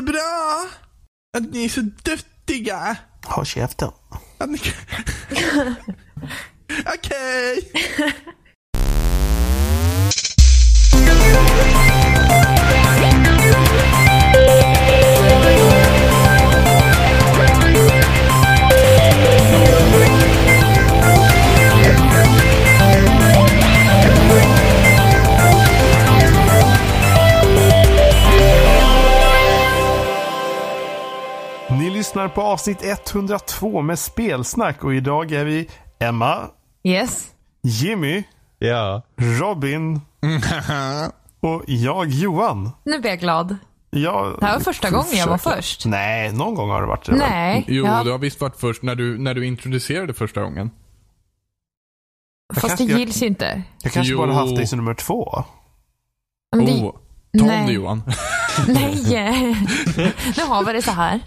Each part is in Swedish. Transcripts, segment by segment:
jättebra att ni är så duktiga. Håll käften. Okej. lyssnar på avsnitt 102 med spelsnack och idag är vi Emma, Yes. Jimmy, Ja. Robin och jag Johan. Nu blir jag glad. Jag Det här var första gången jag var först. Nej, någon gång har det varit det. Nej. Jo, ja, du har visst varit först när du, när du introducerade första gången. fast det jag- gills ju inte. Jag kanske Jo. bara haft dig som nummer två. Men det, Oh, ta om nej. det Johan. Nej. nu har vi det så här.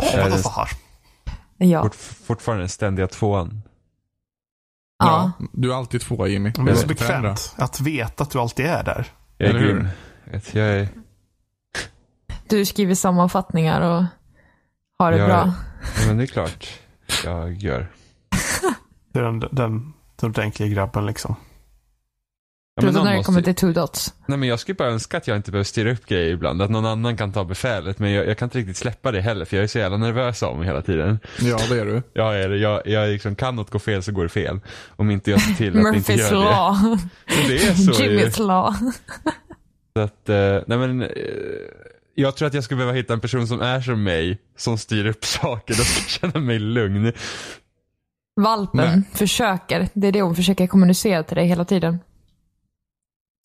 Ja, vad det- så här. Ja. Fort, fortfarande den ständiga tvåan. ja. Du är alltid tvåa Jimmy. Men det är så bekvämt att veta att du alltid är där. Jag är Eller grym. Jag är... Du skriver sammanfattningar och har det jag, bra. Ja, men det är klart jag gör. Det är den, den, den ordentliga grabben liksom. Ja, men Förutom någon när det kommer till two dots. Nej, men jag skulle bara önska att jag inte behöver styra upp grejer ibland. Att någon annan kan ta befälet. Men jag, jag kan inte riktigt släppa det heller. För jag är så jävla nervös mig hela tiden. Ja, det är du. Jag, är, det. jag, jag liksom, kan något gå fel så går det fel. Om inte jag ser till att det inte Murphys gör det. law. Det är så ju. Jimmys law. Så att, eh, nej men, eh, jag tror att jag skulle behöva hitta en person som är som mig, som styr upp saker och ska känna mig lugn. Valpen Nej. försöker. Det är det hon försöker kommunicera till dig hela tiden.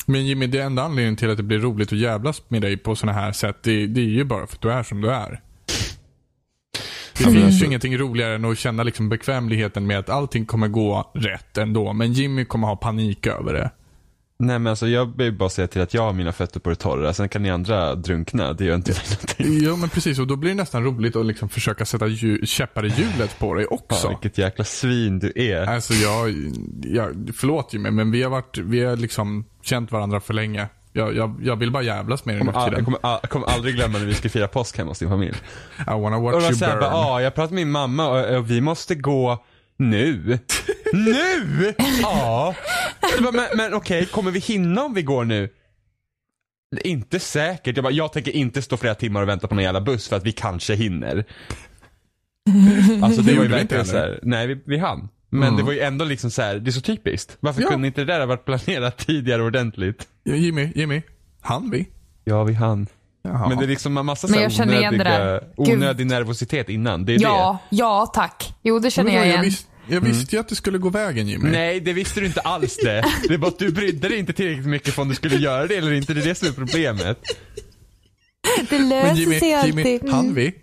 Men Jimmy, det enda anledningen till att det blir roligt att jävlas med dig på sådana här sätt, det, det är ju bara för att du är som du är. Det men finns ju ingenting roligare än att känna liksom bekvämligheten med att allting kommer gå rätt ändå. Men Jimmy kommer ha panik över det. Nej men alltså jag behöver bara säga till att jag har mina fötter på det torra, sen kan ni andra drunkna, det gör inte mig någonting. Jo men precis, och då blir det nästan roligt att liksom försöka sätta ju, käppar i hjulet på dig också. vilket jäkla svin du är. Alltså jag, jag, förlåt Jimmy, men vi har varit, vi har liksom känt varandra för länge. Jag, jag, jag vill bara jävlas med dig nu Jag all, jag, kommer, all, jag kommer aldrig glömma när vi skulle fira påsk hemma hos din familj. I wanna Och watch då you burn. bara, ah, jag pratade med min mamma och, och vi måste gå nu. nu? Ja. Bara, Men, men okej, kommer vi hinna om vi går nu? Inte säkert. Jag, bara, jag tänker inte stå flera timmar och vänta på någon jävla buss för att vi kanske hinner. Alltså det Det var ju verkligen så heller. här, nej vi, vi hann. Men Mm. det var ju ändå liksom så här, det är så typiskt. Varför Ja. kunde inte det där ha varit planerat tidigare ordentligt? Ja, Jimmy, Jimmy. Han vi? Ja, vi hann. Jaha. Men det är liksom en massa Men så jag det onödiga. Gud. onödig nervositet innan. Det är Ja, ja tack. Jo, det känner Men jag igen. visst, jag visste ju att det skulle gå vägen Jimmy. det. Nej, det visste du inte alls det. Det är bara att du brydde dig inte tillräckligt mycket för om du skulle göra det eller inte. Det är det som är problemet. Det Men löser Jimmy, sig Jimmy, alltid. han Mm. vi?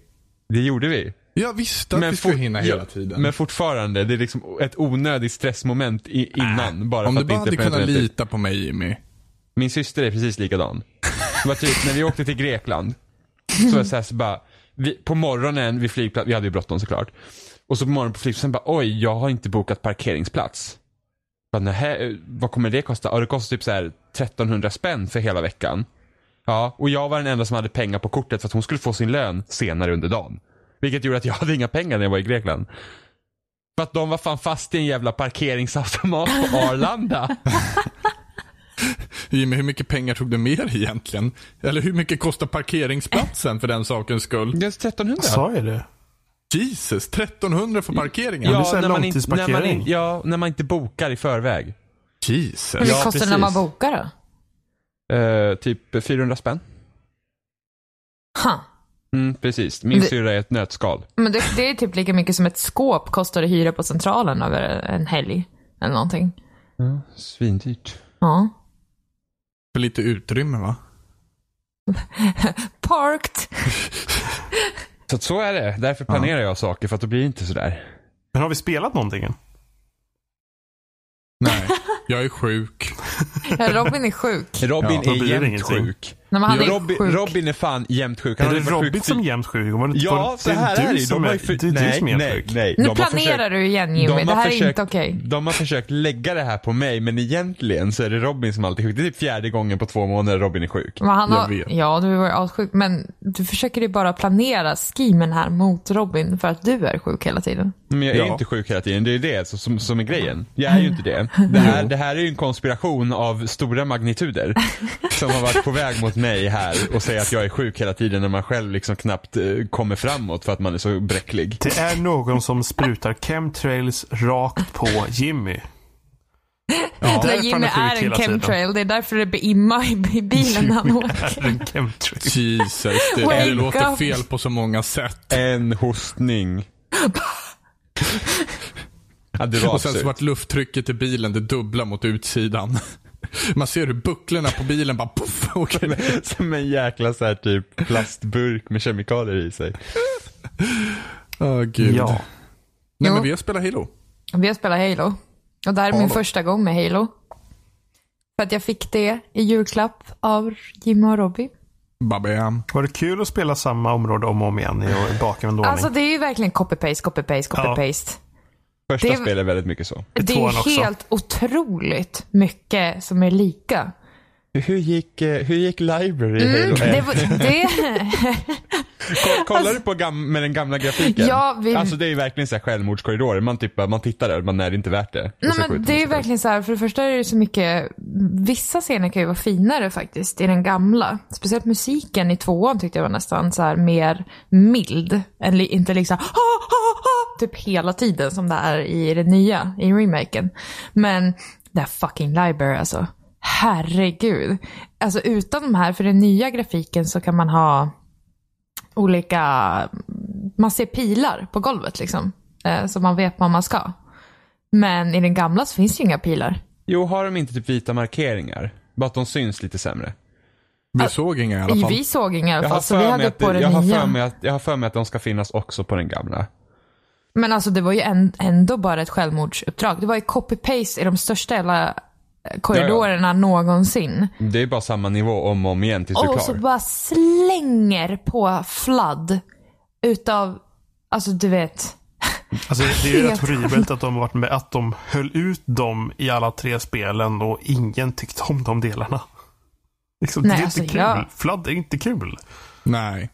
Det gjorde vi. Jag visste att vi skulle hinna ja, hela tiden. Men fortfarande, det är liksom ett onödigt stressmoment i, innan. bara Om för du att bara det hade kunnat lita på mig Jimmy. Min syster är precis likadan. Det var typ när vi åkte till Grekland. Så var det så här, så bara, vi, på morgonen vid flygplatsen, vi hade ju bråttom såklart. Och så på morgonen på flygplatsen bara, oj, jag har inte bokat parkeringsplats. Bara, vad kommer det kosta? Ja, det kostar typ så här 1300 spänn för hela veckan. Ja, och jag var den enda som hade pengar på kortet för att hon skulle få sin lön senare under dagen. Vilket gjorde att jag hade inga pengar när jag var i Grekland. För att de var fan fast i en jävla parkeringsautomat på Arlanda. Jimmy, hur mycket pengar tog du med dig egentligen? Eller hur mycket kostar parkeringsplatsen för den sakens skull? Det är 1300. Sa jag det? Jesus, 1300 för parkeringen? det är så här när man, inte, när, man, in- ja, när man inte bokar i förväg. Jesus. Hur mycket Ja, kostar det när man bokar då? Eh, typ 400 spänn. Ha. Mm, precis. Min Det- syrra är ett nötskal. Men det, det är typ lika mycket som ett skåp kostar att hyra på Centralen över en helg. Eller någonting. Svindyrt. Ja. För lite utrymme va? Parked. Så att så är det. Därför planerar jag saker för att då blir det inte sådär. Men har vi spelat någonting än? Nej, jag är sjuk. Ja, Robin är sjuk. Robin Ja, är det jämt ingenting. sjuk. Är Robin, sjuk. Robin är fan jämt sjuk. Han Är har det sjuk Robin som är jämt sjuk? Var det inte- Ja, så här det är det. som De har är, ju för... det är du nej, som är jämt nej, sjuk. nej. Nu De har planerar försökt- du igen Jimmy, de har det här är försökt- inte okej. De har försökt lägga det här på mig, men egentligen så är det Robin som alltid är sjuk. Det är typ fjärde gången på två månader Robin är sjuk. Men han Jag har, vet. ja, du var avsjuk, men du försöker ju bara planera skimen här mot Robin för att du är sjuk hela tiden. Men jag är ju Ja. inte sjuk hela tiden, det är det som, som, som är grejen. Jag är ju inte det. Det här, det här är ju en konspiration av stora magnituder. Som har varit på väg mot mig här och säger att jag är sjuk hela tiden när man själv liksom knappt eh, kommer framåt för att man är så bräcklig. Det är någon som sprutar chemtrails rakt på Jimmy. När därför Jimmy är en chemtrail, det är därför det blir imma i bilen när han åker. är en chemtrail. Jesus, det, det låter fel på så många sätt. En hostning. Ja, det var Och sen så vart lufttrycket i bilen det dubbla mot utsidan. Man ser hur bucklorna på bilen bara poff, åker. Som en jäkla så här typ plastburk med kemikalier i sig. Åh gud. Ja. Nej Jo. men vi har spelat Halo. Vi har spelat Halo. Och det här är min första gång med Halo. För att jag fick det i julklapp av Jimmy och Robin. Babam. Var det kul att spela samma område om och om igen i bakvänd ordning? Alltså det är ju verkligen copy-paste, copy-paste, copy-paste. Första Det- spelet är väldigt mycket så. Det är helt otroligt mycket som är lika. Hur gick, eh, hur gick Library i Halo 1? Mm, Det, var- det, Ko- Kollar du på gam- med den gamla grafiken? Ja, vi- Alltså det är ju verkligen så här självmordskorridorer. Man, typ, man tittar där, man är det inte värt det. Nej, men det är ju verkligen så här, för det första är det så mycket, vissa scener kan ju vara finare faktiskt i den gamla. Speciellt musiken i tvåan tyckte jag var nästan så här mer mild. Än li, inte liksom ha, ha, ha, typ hela tiden som det är i det nya, i remaken. Men det här fucking library alltså. Herregud. Alltså utan de här, för den nya grafiken så kan man ha olika, man ser pilar på golvet liksom. Eh, så man vet vad man ska. Men i den gamla så finns ju inga pilar. Jo, har de inte typ vita markeringar? Bara att de syns lite sämre. Vi såg inga i alla fall. Vi såg inga i alla fall, så vi för mig hade att, på det- den jag, har nya. för mig att, jag har för mig att de ska finnas också på den gamla. Men alltså det var ju ändå bara ett självmordsuppdrag. Det var ju copy-paste i de största jävla eh, korridorerna någonsin. Det är bara samma nivå om och om igen tills du är Och klar. så bara slänger på flood utav, alltså du vet. Alltså, det är ju rätt horribelt att de, varit med, att de höll ut dem i alla tre spelen och ingen tyckte om de delarna. Liksom, Nej, det är alltså, inte kul. jag- Flood är inte kul. Nej,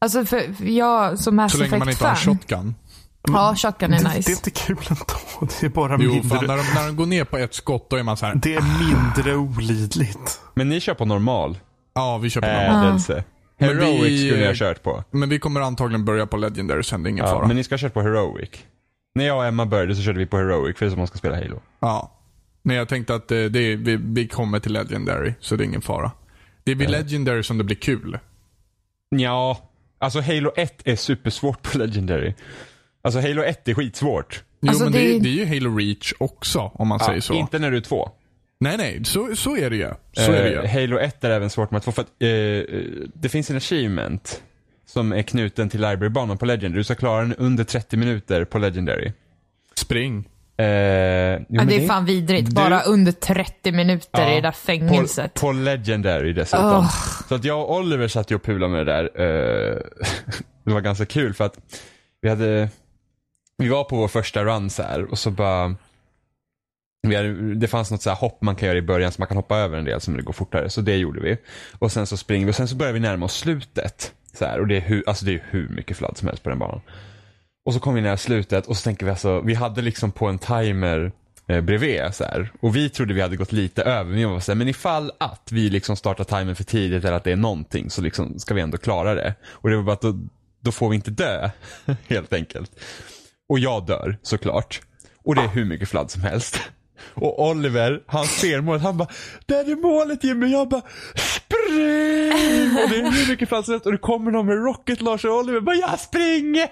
Alltså för för jag som Mass så länge man inte har en Effect-fan. Ja, shotgun är Det, det är nice. inte kul ändå. Det är bara Jo, mindre. fan, när, de, när de går ner på ett skott då är man så här. Det är mindre olidligt. Men ni kör på normal ja vi kör på normal. ädelse. Men Heroic vi- skulle jag ha kört på. Men vi kommer antagligen börja på Legendary sen, det är ingen Ja, fara. men ni ska ha kört på Heroic. När jag och Emma började så körde vi på Heroic för det är som man ska spela Halo. Ja. Nej, jag tänkte att eh, det är, vi, vi kommer till Legendary, så det är ingen fara. Det är vid Legendary som det blir kul. Ja, alltså Halo 1 är supersvårt på Legendary. Alltså Halo 1 är skitsvårt. Jo, Alltså, men det det, är- det är ju Halo Reach också, om man säger så. Inte när du är två. Nej, nej, så, så är det ju. Så är det ju. Eh, Halo 1 är även svårt med två för att eh, eh, det finns en achievement som är knuten till librarybanan på Legendary. Du ska klara den under 30 minuter på Legendary. Spring. Eh, jo, Ja, men det är fan vidrigt. du- Bara under 30 minuter Ja, i det där fängelset. På, på Legendary dessutom. Åh. Så att jag och Oliver satt ju och pulade med det där. eh, det var ganska kul för att vi hade, vi var på vår första run så här och så bara vi hade, det fanns något så här hopp man kan göra i början så man kan hoppa över en del som det går fortare. Så det gjorde vi. Och sen så springer vi och sen så börjar vi närma oss slutet. Så här, och det är, hur, alltså det är hur mycket fladd som helst på den banan. Och så kom vi nära slutet och så tänker vi alltså, vi hade liksom på en timer eh, bredvid så här. Och vi trodde vi hade gått lite över, men jag var så här, men ifall att vi liksom startar timern för tidigt eller att det är någonting så liksom ska vi ändå klara det. Och det var bara att då, då får vi inte dö, helt enkelt. Och jag dör såklart. Och det är hur mycket fladd som helst. Och Oliver, han ser målet, han bara Där är målet Jimmy! Jag bara Spring! Och det är hur mycket fladd som helst och det kommer någon med rocket Lars och Oliver bara Jag springer!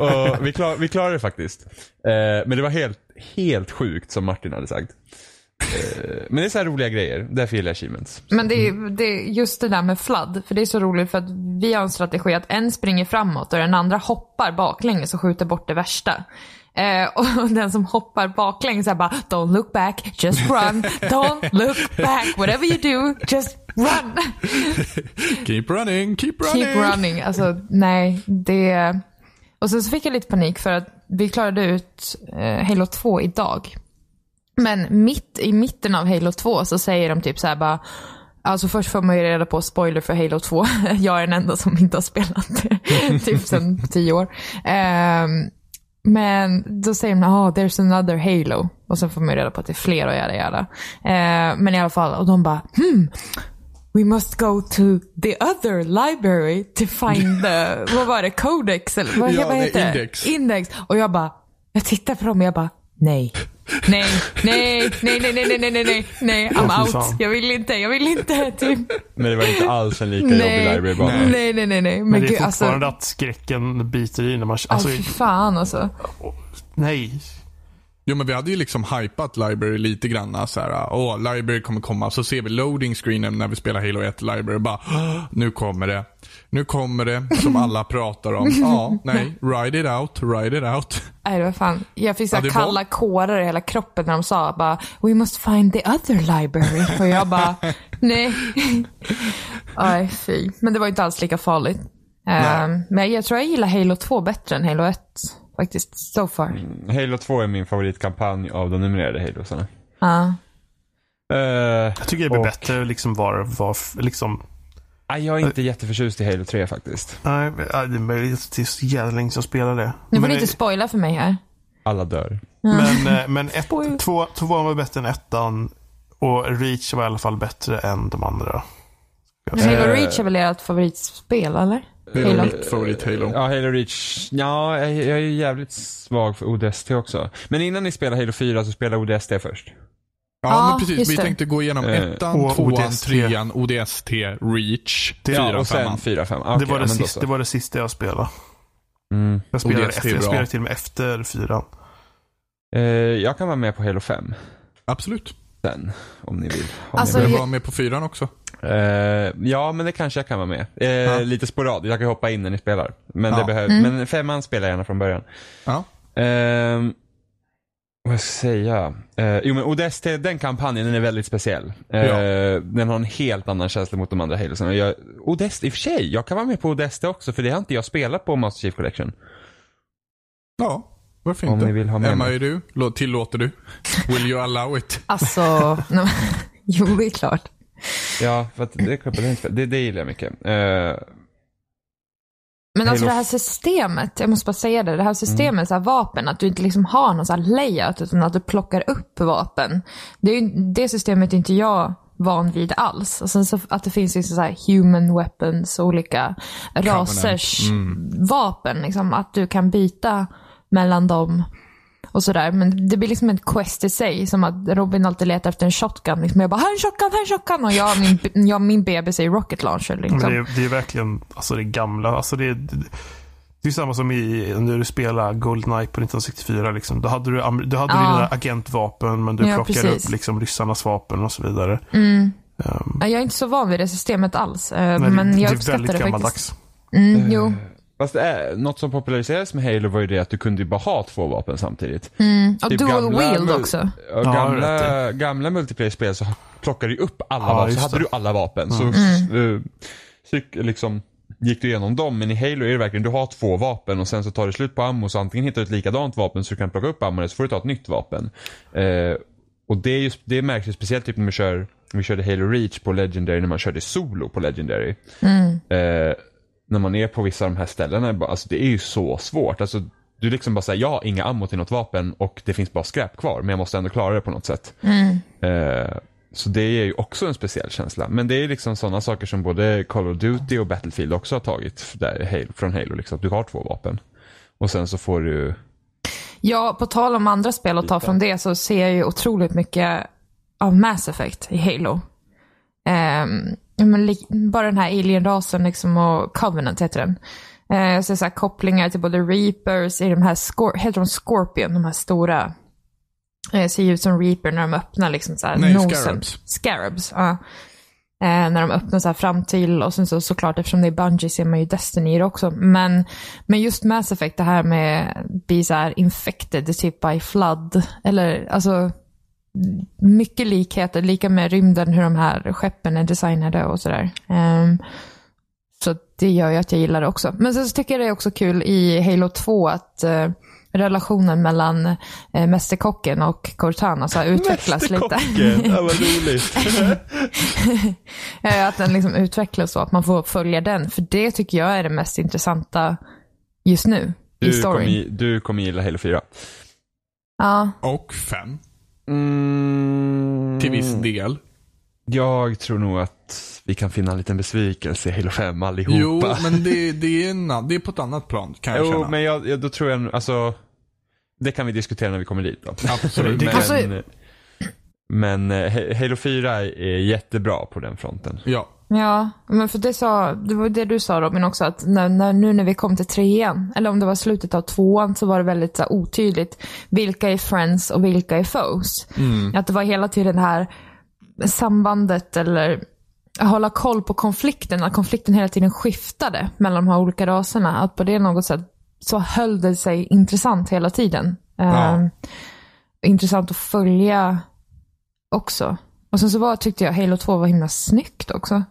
och vi, klar, vi klarade det faktiskt. Eh, men det var helt, helt sjukt som Martin hade sagt. Eh, men det är så här roliga grejer, därför gillar jag achievements. Men det är, det är just det där med flood, för det är så roligt för att vi har en strategi att en springer framåt och den andra hoppar baklänges och skjuter bort det värsta. Eh, och den som hoppar baklänges är bara don't look back, just run, don't look back, whatever you do, just Run! Keep running, keep running. Keep running. Alltså, nej. Det... Och sen så fick jag lite panik för att vi klarade ut eh, Halo 2 idag. Men mitt i mitten av Halo 2 så säger de typ så här bara Alltså först får man ju reda på spoiler för Halo 2. Jag är den enda som inte har spelat det. typ sedan tio år. Ehm, men då säger de, oh, there's another Halo. Och sen får man ju reda på att det är fler och jada jada. Eh, men i alla fall, och de bara, hmm, we must go to the other library to find the, vad var det, codex? Eller vad, Ja, vad heter det? index. Index. Och jag bara, jag tittar på dem och jag bara, nej. Nej, nej, nej, nej, nej, nej, nej, nej, nej, nej, I'm out. Jag vill inte, jag vill inte. Typ. Men det var inte alls en lika jobbig Nej, library-bana. nej, nej, nej, nej. Men, Men det gud, är alltså. fortfarande att skräcken biter i när man... Alltså, Alltså, fy fan alltså. nej. Jo men vi hade ju liksom hypat Library lite grann. Så här, åh, Library kommer komma. Så ser vi loading screenen när vi spelar Halo 1 Library. Bara, "Åh, nu kommer det. Nu kommer det. Som alla pratar om. Ja, nej. Ride it out, ride it out. Nej, det var fan. Jag fick så Ja, det var- kalla kårar i hela kroppen när de sa bara We must find the other library. Och jag bara, nej. Nej, fy. Men det var inte alls lika farligt. Ehm, men jag tror jag gillar Halo 2 bättre än Halo 1. Faktiskt, so far. Halo 2 är min favoritkampanj av de numrerade Halosarna. Ja. Uh, Jag tycker det blir Och- bättre liksom var, var liksom... nej, jag är inte jätteförtjust i Halo 3 faktiskt. Nej, det är möjligt att det är så jävla länge sedan jag spelade det. Nu får Men, ni inte spoila för mig här. Alla dör. men, eh, men ett, Spoil. två, tvåan var bättre än ettan. Och Reach var i alla fall bättre än de andra. Men Halo Eh. Reach är väl ert favoritspel, eller? Det är Halo. mitt favorit Halo. Ja, Halo Reach. Ja, jag, jag är ju jävligt svag för ODST också. Men innan ni spelar Halo 4 så spelar ODST först. Ja, Ja, men precis. Vi det. tänkte gå igenom Eh, ettan, och tvåan, ODST. trean, ODST, Reach, Det- ja, fyran, och sen femman. 4, 5. det, var det, då sista, det var det sista jag spelade. Mm. Jag spelade, ODST efter, jag spelade till och med efter fyran. Eh, jag kan vara med på Halo 5 Absolut. sen, om ni vill. ha Alltså, med Jag mig. var med på fyran också. Eh, ja, men det kanske jag kan vara med. Eh, Ja. Lite sporadiskt, jag kan hoppa in när ni spelar. Men, det behöver, Mm. men femman spelar jag gärna från början. Ja. Ehm, vad ska jag säga? Eh, jo men ODST, den kampanjen, den är väldigt speciell. Ja. Den har en helt annan känsla mot de andra. Jag, ODST, i och för sig, jag kan vara med på ODST också för det har inte jag spelat på Master Chief Collection. Ja, varför Om inte? ni vill ha med Emma, mig. är du? Lå- Tillåter du? Will you allow it? Alltså, jo det är klart. Ja, för att det, det, det, gillar jag mycket. Eh, Men alltså det här systemet, jag måste bara säga det, det här systemet, så här vapen, att du inte liksom har någon så här layout utan att du plockar upp vapen. Det, är ju, det systemet är inte jag van vid alls. Och sen så att det finns liksom så här human weapons, olika rasers vapen, liksom, att du kan byta mellan dem och sådär. Men det blir liksom en quest i sig, som att Robin alltid letar efter en shotgun. Liksom. Jag bara, här är en shotgun, här är en shotgun! Och jag min, jag min bebis i rocket launcher. Liksom. Men det, är, det är verkligen alltså det gamla. Alltså det, är, det är samma som i, när du spelar Goldeneye på 1964. Liksom. Då hade du, du hade Ja. dina agentvapen, men du Ja, plockade precis. upp liksom, ryssarnas vapen och så vidare. Mm. Um, Ja, Jag är inte så van vid det systemet alls. eh, men men det, jag det är uppskattar väldigt det faktiskt. gammaldags. Mm, jo. Fast det är, något som populariserades med Halo var ju det att du kunde ju bara ha två vapen samtidigt. Mm. Och Typ dual gamla wield också. Och Ja, gamla, gamla multiplayer-spel så plockade du upp alla Ja, vapen, så hade det. du alla vapen. Så Mm. cyk- liksom, gick du igenom dem. Men i Halo är det verkligen, du har två vapen och sen så tar det slut på ammo så antingen hittar du ett likadant vapen så du kan plocka upp ammo eller så får du ta ett nytt vapen. Eh, och det, är just, det märks ju speciellt typ när vi kör vi körde Halo Reach på Legendary när man körde solo på Legendary. Mm. Eh, när man är på vissa av de här ställena, bara- alltså det är ju så svårt. Alltså, du liksom bara säger jag har inga ammo till något vapen och det finns bara skräp kvar men jag måste ändå klara det på något sätt. Mm. Eh, så det är ju också en speciell känsla. Men det är liksom sådana saker som både Call of Duty och Battlefield också har tagit där, från Halo. Liksom, att du har två vapen. Och sen så får du... Ja, på tal om andra spel att ta från det så ser jag ju otroligt mycket av Mass Effect i Halo. Ehm, men bara den här alien-rasen liksom och Covenant heter den. Eh, jag ser så här kopplingar till både Reapers, i de här, Scor- heter de Scorpion, de här stora. Eh, ser ut som Reaper när de öppnar liksom så här Nej, nosen. Scarabs. Scarabs, ja. Eh, när de öppnar så här fram till och sen så såklart eftersom det är Bungie ser man ju Destiny också. Men, men just Mass Effect, det här med bli så här infected typ by flood. Eller alltså mycket likheter, lika med rymden, hur de här skeppen är designade och sådär. Ehm, så det gör ju att jag gillar det också. Men sen så tycker jag det är också kul i Halo 2 att eh, relationen mellan eh, Mästerkocken och Cortana så har utvecklats lite. Mästerkocken, ja vad roligt. Att den liksom utvecklas så att man får följa den. För det tycker jag är det mest intressanta just nu i Du kommer, storyn. gi- du kommer gilla Halo 4. Ja, Och fem. Mm, Till viss del. Jag tror nog att vi kan finna en liten besvikelse i Halo 5 allihopa. Jo, men det, det, är en, det är på ett annat plan kan jag Jo, känna. men jag, jag, då tror jag, alltså, det kan vi diskutera när vi kommer dit då. Absolut. Men, Alltså- men eh, Ha- Halo 4 är jättebra på den fronten. Ja. Ja, men för det, sa, det var det du sa Robin också, att när, när, nu när vi kom till trean, eller om det var slutet av tvåan, så var det väldigt så här, otydligt vilka är friends och vilka är foes. Att det var hela tiden det här sambandet eller hålla koll på konflikten, att konflikten hela tiden skiftade mellan de här olika raserna. Att på det något sätt så höll det sig intressant hela tiden. Ja. Eh, intressant att följa också. Och sen så var, tyckte jag Halo 2 var himla snyggt också.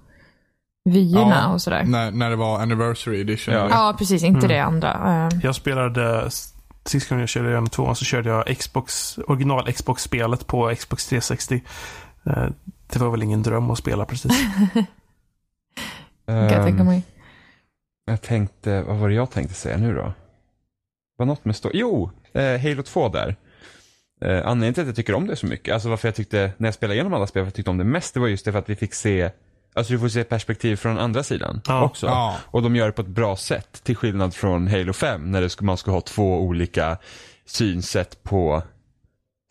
Vyerna Ja, och sådär. När, när det var anniversary edition. Ja. Ja, precis. Inte det andra. Eh, Jag spelade, sist gången jag körde den tvåan så körde jag Xbox, original Xbox-spelet på Xbox 360. Eh, Det var väl ingen dröm att spela precis. kan jag tänka Ehm, mig. Jag tänkte, vad var det jag tänkte säga nu då? Var något med stå... Jo, eh, Halo 2 där. Eh, anledningen till att jag tycker om det så mycket, alltså varför jag tyckte, när jag spelade igenom alla spel, varför jag tyckte om det mest, det var just det för att vi fick se, alltså du får se perspektiv från andra sidan Ja. också. Ja. Och de gör det på ett bra sätt, till skillnad från Halo 5, när det ska, man ska ha två olika synsätt på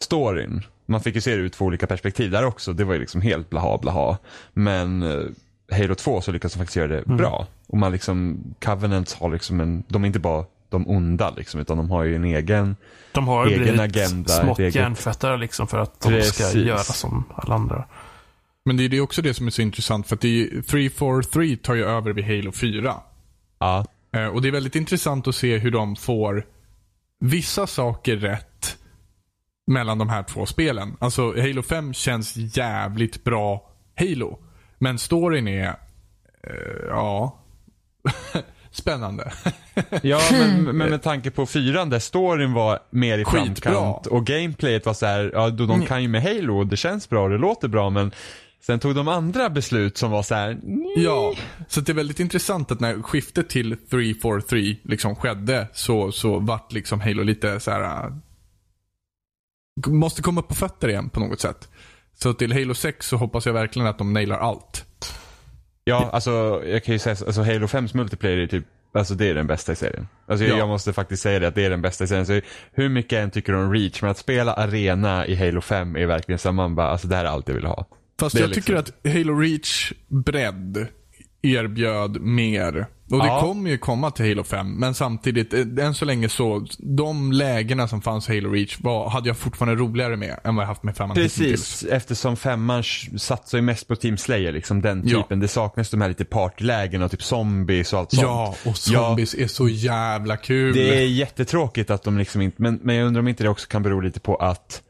storyn. Man fick ju se det ur två olika perspektiv där också, det var ju liksom helt blaha blaha. Men eh, Halo 2 så lyckas de faktiskt göra det bra. Och man liksom, Covenants har liksom en, de är inte bara de onda liksom, utan de har ju en egen, De har ju Egen blivit agenda, smått eget- hjärntvättade liksom för att de ska Precis. göra som alla andra. Men det är det också det som är så intressant för att det är, 343 tar ju över vid Halo 4. ja, Eh, och det är väldigt intressant att se hur de får vissa saker rätt mellan de här två spelen. Alltså Halo 5 känns jävligt bra Halo. Men storyn är, eh, ja, spännande. Ja, men, men med tanke på fyran där storyn var mer i Skitbra. framkant och gameplayet var så här, ja de kan ju med Halo och det känns bra och det låter bra men sen tog de andra beslut som var så här, Ja, så det är väldigt intressant att när skiftet till 343 liksom skedde så, så vart liksom Halo lite så här. äh, Måste komma upp på fötter igen på något sätt. Så till Halo 6 så hoppas jag verkligen att de nailar allt. Ja, alltså jag kan ju säga alltså Halo 5s multiplayer är typ Alltså det är den bästa i serien. Alltså jag, Ja. jag måste faktiskt säga det att det är den bästa i serien. Så hur mycket jag än tycker om Reach, men att spela arena i Halo 5 är verkligen så man bara, alltså det här är allt jag vill ha. Fast jag tycker liksom- att Halo Reach bredd erbjöd mer. Och det Ja. kommer ju komma till Halo 5. Men samtidigt, eh, än så länge så, de lägena som fanns i Halo Reach var, hade jag fortfarande roligare med än vad jag haft med 5 Precis, eftersom femman sh- satsar ju mest på Team Slayer, liksom den Ja. typen. Det saknas de här lite partylägen och typ zombies och allt sånt. Ja, och zombies är så jävla kul. Det är jättetråkigt att de liksom inte, men, men jag undrar om inte det också kan bero lite på att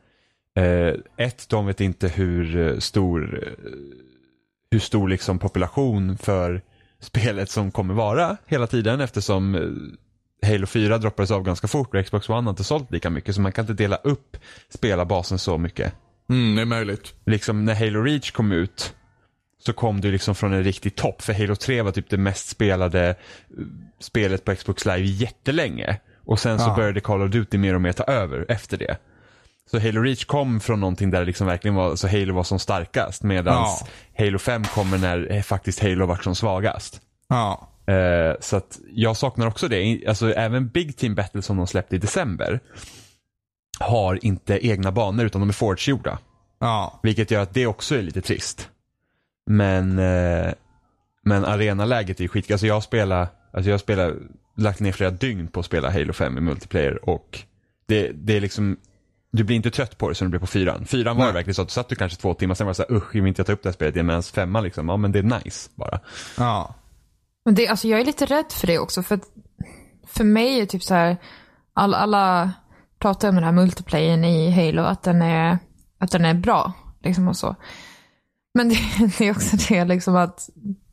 eh, ett, de vet inte hur eh, stor, eh, hur stor liksom population för spelet som kommer vara hela tiden eftersom eh, Halo 4 droppades av ganska fort och Xbox One har inte sålt lika mycket så man kan inte dela upp spelarbasen så mycket. Mm, det är möjligt. Liksom när Halo Reach kom ut så kom du liksom från en riktig topp för Halo 3 var typ det mest spelade spelet på Xbox Live jättelänge. Och sen så Ja. började Call of Duty mer och mer ta över efter det. Så Halo Reach kom från någonting där det liksom verkligen var, så Halo var som starkast medan Ja. Halo 5 kommer när faktiskt Halo var som svagast. Ja. Eh, så att jag saknar också det. Alltså även Big Team Battle som de släppte i december har inte egna banor utan de är Forge-gjorda. Ja. Vilket gör att det också är lite trist. Men, eh, men arenaläget är skit. Alltså jag spelar, alltså jag spelar, lagt ner flera dygn på att spela Halo 5 i multiplayer och det, det är liksom, du blir inte trött på det som du blir på fyran. Fyran var Nej. verkligen så att du satt du kanske två timmar, sen var det såhär usch, jag vill inte ta upp det här spelet igen. Medan femman liksom, ja men det är nice bara. Ja. Men det, alltså jag är lite rädd för det också. För, för mig är typ så här, all, alla pratar om den här multiplayern i Halo, att den är att den är bra. Liksom och så. Men det, det är också det liksom att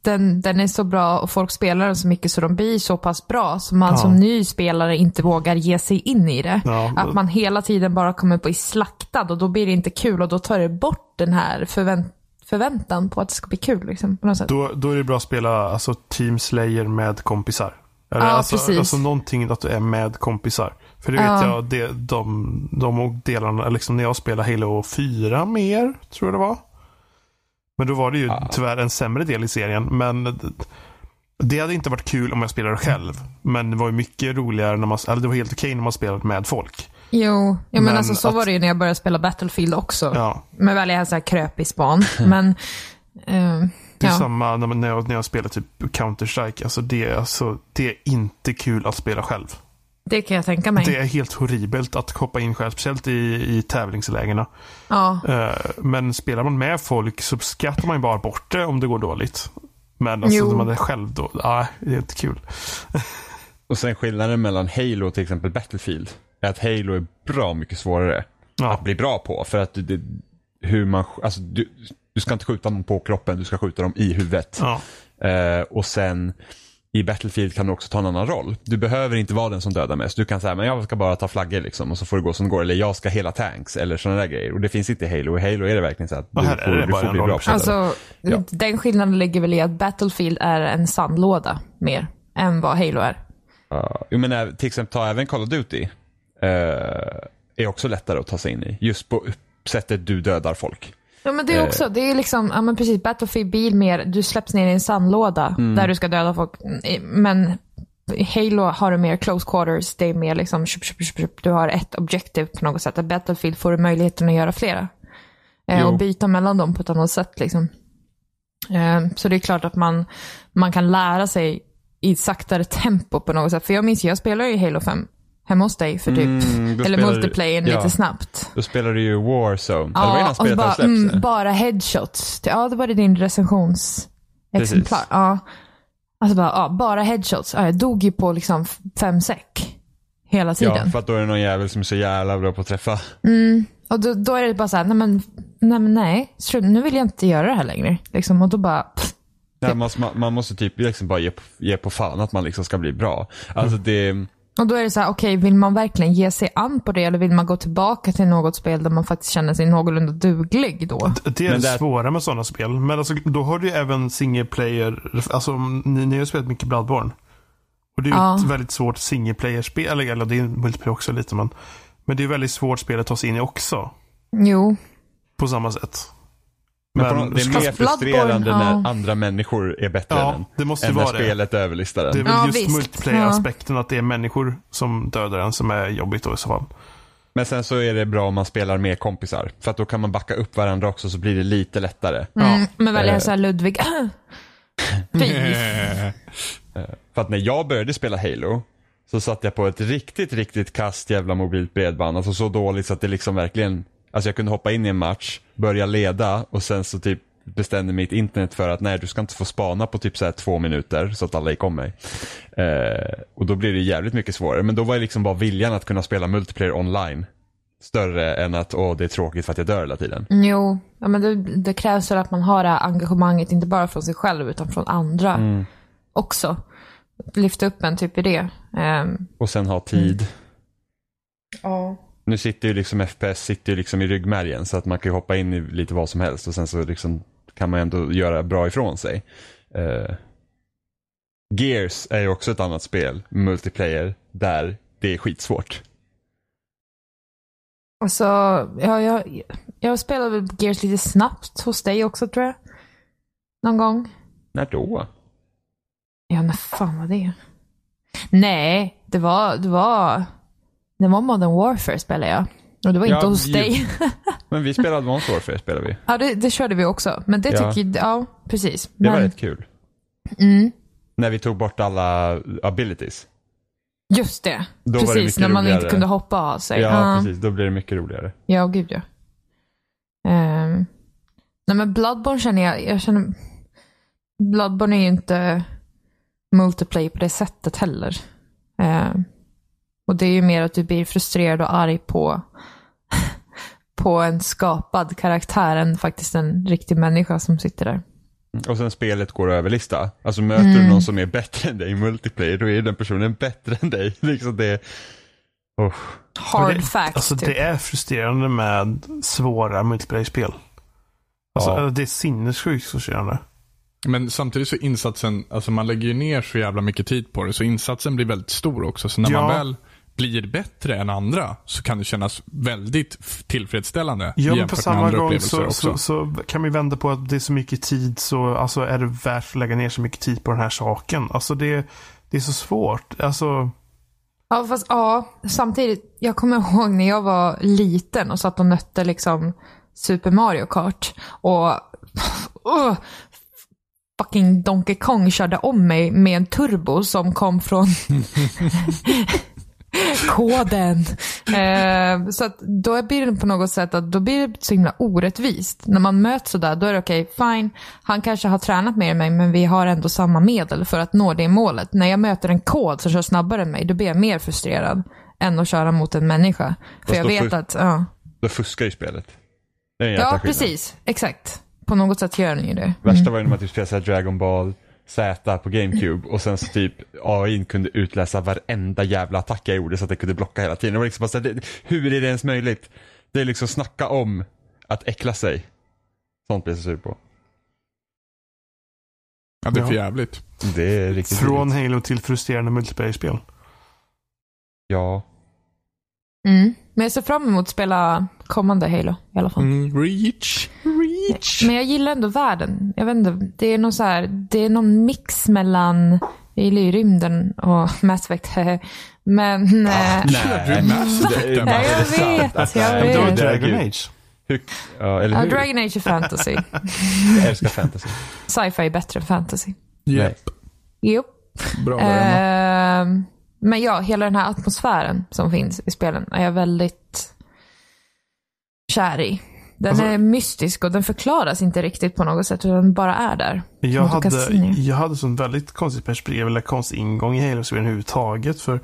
den, den är så bra och folk spelar den så mycket så de blir så pass bra så man Ja. som ny spelare inte vågar ge sig in i det. Ja, att man hela tiden bara kommer bli slaktad och då blir det inte kul och då tar det bort den här förvänt förväntan på att det ska bli kul. Liksom, på något sätt. Då, då är det bra att spela alltså, Team Slayer med kompisar. Eller, Ja, alltså, precis. alltså någonting att du är med kompisar. För det vet Ja. jag, det, de, de delarna, liksom när jag spelade Halo 4 mer, tror jag det var. Men då var det ju Ja. tyvärr en sämre del i serien. Men det- hade inte varit kul om jag spelade själv. Men det var ju mycket roligare när man, eller det var helt okej när man spelade med folk. Jo, ja, men, Men alltså, så att- var det ju när jag började spela Battlefield också. Ja, Men väl jag så här kröp i span. men ehm, det är ja. samma när, jag, när jag spelar typ Counter-Strike. Alltså det, är- alltså det är inte kul att spela själv. Det kan jag tänka mig. Det är helt horribelt att hoppa in själv, speciellt i, i tävlingslägena. Ja. Eh, men spelar man med folk så skattar man ju bara bort det om det går dåligt. Men alltså Jo. när man är själv då, nej, det är inte kul. Och sen skillnaden mellan Halo och till exempel Battlefield är att Halo är bra mycket svårare Ja. att bli bra på. För att det, det, hur man, alltså du, du ska inte skjuta dem på kroppen, du ska skjuta dem i huvudet. Ja. Eh, och sen i Battlefield kan du också ta en annan roll. Du behöver inte vara den som dödar mest. Du kan säga, men jag ska bara ta flaggor liksom och så får det gå som det går. Eller jag ska hela tanks eller sådana där grejer. Och det finns inte i Halo. I Halo är det verkligen så att du får, du får en bli bra på. Alltså, Ja. den skillnaden ligger väl i att Battlefield är en sandlåda mer än vad Halo är. Ja, jo, men ä- till exempel ta även Call of Duty. eh, är också lättare att ta sig in i. Just på sättet du dödar folk. Ja men det är Eh. också, det är liksom, ja men precis, Battlefield bil mer, du släpps ner i en sandlåda Mm. där du ska döda folk. Men Halo har du mer close quarters, det är mer liksom, du har ett objective på något sätt. Att Battlefield får du möjligheten att göra flera. Eh, och byta mellan dem på ett annat sätt liksom. Eh, så det är klart att man, man kan lära sig i ett saktare tempo på något sätt. För jag minns, jag spelade ju Halo 5 hemma hos dig för typ, Mm, då eller multiplayer ja. lite snabbt. Då spelar du ju Warzone. Eller var det Ja, bara, släppts? mm, bara headshots. Ja, det var det din recensionsexemplar. Ja. Alltså bara, ja, bara headshots. Ja, jag dog ju på liksom fem säck. Hela tiden. Ja, för att då är det någon jävel som är så jävla bra på att träffa. Och då, då är det bara så här, nej men nej, men nej nu vill jag inte göra det här längre. Liksom, och då bara, pff, Ja, man, man, måste typ liksom bara ge ge på fan att man liksom ska bli bra. Alltså det, och då är det så här, okej, vill man verkligen ge sig an på det eller vill man gå tillbaka till något spel där man faktiskt känner sig någorlunda duglig då? Det är det där- svåra med sådana spel. Men alltså, då har du ju även single player. Alltså, ni, ni har spelat mycket Bloodborne. Och det är ju Ja. ett väldigt svårt single player-spel. Eller, eller det är multiplayer också lite. Men, men det är väldigt svårt spel att ta sig in i också. Jo, På samma sätt. Men, något, det är mer frustrerande ja. när andra människor är bättre Ja, än en. det måste än när vara det. spelet överlistar Det är den. väl Ja, just multiplayer-aspekten. Att det är människor som dödar en som är jobbigt då i så fall. Men sen så är det bra om man spelar med kompisar. För att då kan man backa upp varandra också så blir det lite lättare. mm, men väljer Eh. jag så här Ludvig, fy. För att när jag började spela Halo så satt jag på ett riktigt, riktigt kast jävla mobilt bredband. Alltså så dåligt så att det liksom verkligen, alltså jag kunde hoppa in i en match, börja leda och sen så typ bestämde mitt internet för att nej du ska inte få spana på typ så här två minuter så att alla gick om mig. Eh, och då blir det jävligt mycket svårare. Men då var det liksom bara viljan att kunna spela multiplayer online större än att åh det är tråkigt för att jag dör hela tiden. Jo, ja, men det, det krävs väl att man har det här engagemanget, inte bara från sig själv utan från andra Mm. också. Lyfta upp en typ i det. Ehm, Och sen ha tid. ja. Nu sitter ju liksom FPS sitter ju liksom i ryggmärgen så att man kan ju hoppa in i lite vad som helst och sen så liksom kan man ändå göra bra ifrån sig. Eh, Gears är ju också ett annat spel, multiplayer, där det är skitsvårt. Alltså, ja, jag, jag spelade väl Gears lite snabbt hos dig också tror jag. Någon gång. När då? Ja, när fan var det? Nej, det var, det var, det var Modern Warfare spelade jag. Och det var Ja, inte hos ju- dig. Men vi spelade Advanced Warfare spelade vi. ja, det, det körde vi också. Men det Ja. tycker jag, ja, precis. Det var Men, rätt kul. mm, När vi tog bort alla abilities. just det. Då var det precis, mycket när man roligare. inte kunde hoppa av sig. Ja, precis. Då blir det mycket roligare. Ja, gud ja. Ehm, nej men Bloodborne känner jag, jag känner, Bloodborne är ju inte multiplayer på det sättet heller. Ehm, och det är ju mer att du blir frustrerad och arg på på en skapad karaktär än faktiskt en riktig människa som sitter där. Och sen spelet går att överlista. Alltså möter du någon som är bättre än dig i multiplayer, då är den personen bättre än dig. Liksom det... Oh. Hard det, facts Alltså typ. det är frustrerande med svåra multiplayer-spel. Alltså, Ja. Det är sinnessjukt frustrerande. Men samtidigt så insatsen, alltså man lägger ju ner så jävla mycket tid på det, så insatsen blir väldigt stor också. Så när Ja. man väl blir bättre än andra så kan det kännas väldigt tillfredsställande Ja, men på samma gång så, så, så kan vi vända på att det är så mycket tid så alltså, är det värt att lägga ner så mycket tid på den här saken. Alltså det, det är så svårt. Alltså, Ja, fast ja, samtidigt. Jag kommer ihåg när jag var liten och satt och nötte liksom Super Mario Kart. Och uh, fucking Donkey Kong körde om mig med en turbo som kom från koden. Eh, så att då blir det på något sätt att då blir det så himla orättvist. När man möts sådär, då är det okej, fine. Han kanske har tränat mer än mig, men vi har ändå samma medel för att nå det målet. När jag möter en kod som kör snabbare än mig, då blir jag mer frustrerad än att köra mot en människa. För Fast jag då vet att, ja. Då fuskar ju spelet. Det är en jäkla Ja, skillnad. precis. Exakt. På något sätt gör den ju det. Värsta var ju när man typ spelade Dragon Ball Z på GameCube och sen så typ AI kunde utläsa varenda jävla attack jag gjorde så att det kunde blocka hela tiden. Det var liksom bara så här, det, hur är det ens möjligt? Det är liksom snacka om att äckla sig. Sånt blir jag så sur på. Ja, det är för jävligt. Det är riktigt från vidrigt. Halo till frustrerande multiplayer-spel. Ja. Mm. Men jag ser fram emot att spela kommande Halo i alla fall. Mm, reach, reach. Men jag gillar ändå världen. Jag vet inte, det är någon så här, det är någon mix mellan, jag ju rymden och Mass Effect. Men, eh, Nej, Mass Effect det är är Ja, jag vet, jag nej, det var vet. det är Dragon. Age. Hur, ja, eller ja, hur? Dragon Age är fantasy. Jag älskar fantasy. Sci-fi är bättre än fantasy. Yep. Jo. Bra där. Ehm, men ja, hela den här atmosfären som finns i spelen är jag väldigt kär i. Den Alltså- är mystisk och den förklaras inte riktigt på något sätt, utan den bara är där. Jag hade, jag hade sån väldigt konstigt perspektiv, eller konstig ingång i Halo-serien överhuvudtaget. För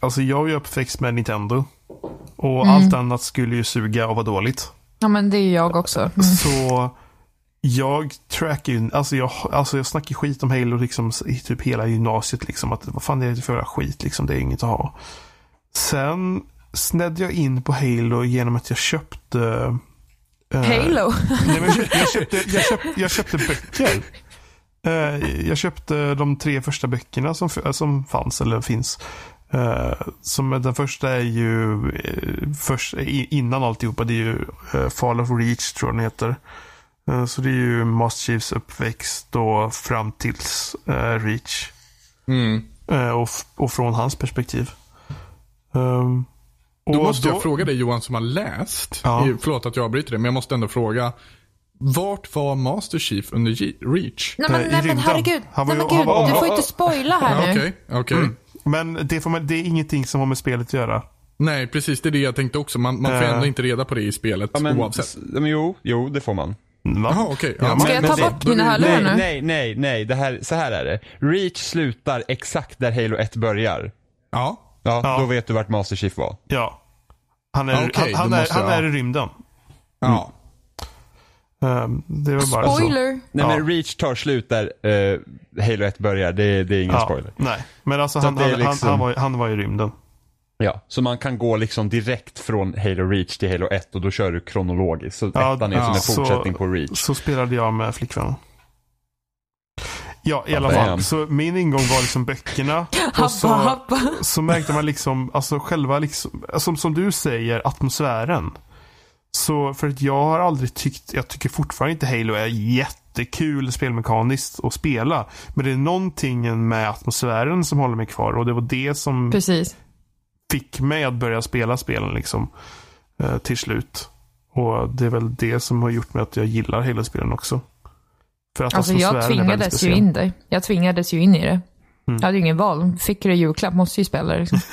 alltså jag är ju uppväxt med Nintendo. Och Mm. allt annat skulle ju suga och vara dåligt. Ja, men det är jag också. Mm. Så jag trackar ju, alltså jag, alltså jag snackar skit om Halo liksom i typ hela gymnasiet liksom. Att vad fan är det för jävla skit liksom, det är inget att ha. Sen snedde jag in på Halo genom att jag köpte Halo. Nej, men jag, köpte, jag, köpte, jag, köpte, jag köpte böcker. Eh, jag köpte de tre första böckerna som, som fanns eller finns. Eh, som den första är ju eh, först, innan alltihopa. Det är ju Fall of Reach tror jag den heter. Eh, så det är ju Master Chiefs uppväxt då fram tills eh, Reach. Mm. Eh, och, och från hans perspektiv. Um, Då och måste jag fråga dig Johan som har läst. Ja. Förlåt att jag avbryter det, men jag måste ändå fråga. Vart var Master Chief under G- Reach? Nej men, nej, men herregud. Han var nej, men gud, var- du får inte spoila här nu. Okej, okej. Mm. Men det, får man, det är ingenting som har med spelet att göra. Nej, precis. Det är det jag tänkte också. Man, man får Eh. ändå inte reda på det i spelet Ja, men, oavsett. men jo, jo, det får man. Va? Jaha, okej. Ja, Ja, men- Ska jag ta bort då mina hörlurar Nej, nu? nej, nej, nej, nej. Det här, så här är det. Reach slutar exakt där Halo 1 börjar. ja. Ja, Ja. då vet du vart Master Chief var. Ja. Han är, okej, han, han, är, han är i rymden. ja. Ehm, det var bara så. Spoiler. Nej Ja. men Reach tar slut där eh, Halo 1 börjar, det, det är ingen Ja, spoiler. nej, men alltså Så han, han, han, liksom- han, var, han var i rymden. Ja, så man kan gå liksom direkt från Halo Reach till Halo 1 och då kör du kronologiskt. Så Ja, ettan är ja, som en så- fortsättning på Reach. Så spelade jag med flickvännen. Ja, i alla fall. Så min ingång var liksom böckerna. Och så, så märkte man liksom, alltså själva liksom, som, som du säger, atmosfären. Så för att jag har aldrig tyckt, jag tycker fortfarande inte Halo är jättekul spelmekaniskt att spela. Men det är någonting med atmosfären som håller mig kvar och det var det som Precis. fick mig att börja spela spelen liksom eh, till slut. Och det är väl det som har gjort mig att jag gillar Halo-spelen också. För att Alltså jag tvingades ju in dig. Jag tvingades ju in i det. Mm. Jag hade ju ingen val. Fick du julklapp måste ju spela det liksom.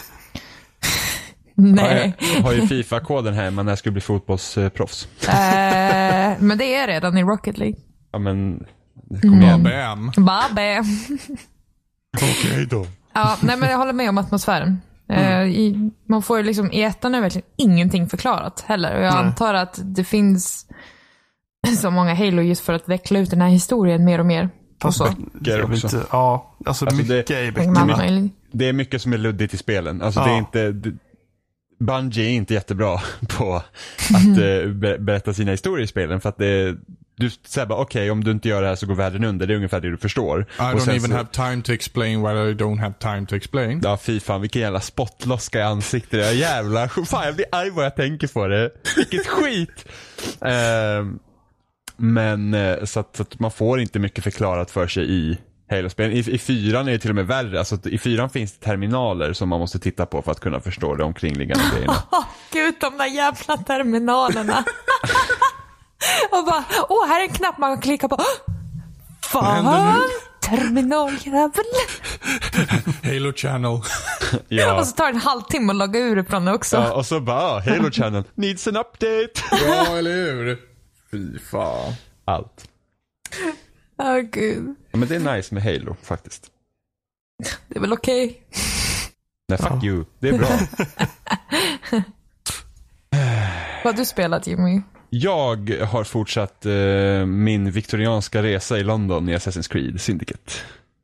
Nej. jag, har ju Fifa-koden här, men när jag skulle bli fotbollsproffs. Eh, men det är redan i Rocket League. Ja men, Mm. kom igen. Bam. Babbe. Okej då. Ja, nej men jag håller med om atmosfären. Eh, i, man får ju liksom, i ettan är verkligen ingenting förklarat heller. Och jag Nej. antar att det finns så många Halo just för att veckla ut den här historien mer och mer. Och Fast vet också. inte, ja, alltså, Alltså, det- mycket Tänker man böckerna. Det är mycket som är luddigt i spelen. Alltså det är Ja. inte, det, Bungie är inte jättebra på att eh, be, berätta sina historier i spelen för att det du säger bara okej om du inte gör det här så går världen under. Det är ungefär det du förstår. I Och don't even så- have time to explain why I don't have time to explain. Ja fy fan vilken jävla spottloska i ansiktet. Jag jävla, fan jag blir arg bara jag tänker på det. Vilket skit. Ehm, men eh, så att, så att man får inte mycket förklarat för sig i Halo-spelen. I, I fyran är det till och med värre. Alltså, att I fyran finns det terminaler som man måste titta på för att kunna förstå de omkringliggande grejerna. Gud, de där jävla terminalerna. och bara, åh, här är en knapp man kan klicka på. Fan, terminaljävel. Halo channel. Ja. Och så tar det en halvtimme att logga ur från det också. ja, och så bara, ah, Halo Channel needs an update. ja, eller hur? Fy fan. Allt. Åh gud. Ja, men det är nice med Halo faktiskt. Det är väl okej. Nej, fuck Ja. you. Det är bra. Vad har du spelat Jimmy? Jag har fortsatt eh, min viktorianska resa i London i Assassin's Creed Syndicate.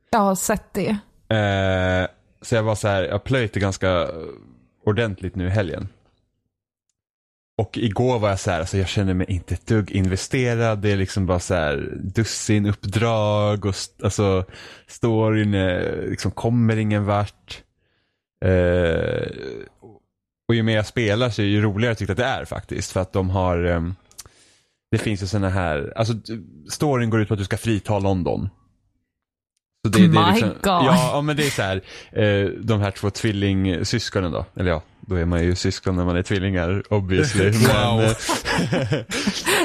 Jag har sett det. Eh, så jag var så här, jag plöjde ganska ordentligt nu i helgen. Och igår var jag så här, alltså jag känner mig inte ett dugg investerad. Det är liksom bara så här dussin uppdrag och st- alltså storyn liksom kommer ingen vart. Eh, och ju mer jag spelar så är det ju roligare tyckt att det är faktiskt. För att de har, ehm, det finns ju sådana här, alltså storyn går ut på att du ska frita London. Så det, det är My liksom, God. Ja, ja, men det är så här, eh, de här två tvillingsyskonen då, eller ja, då är man ju syskon när man är tvillingar obviously. Wow.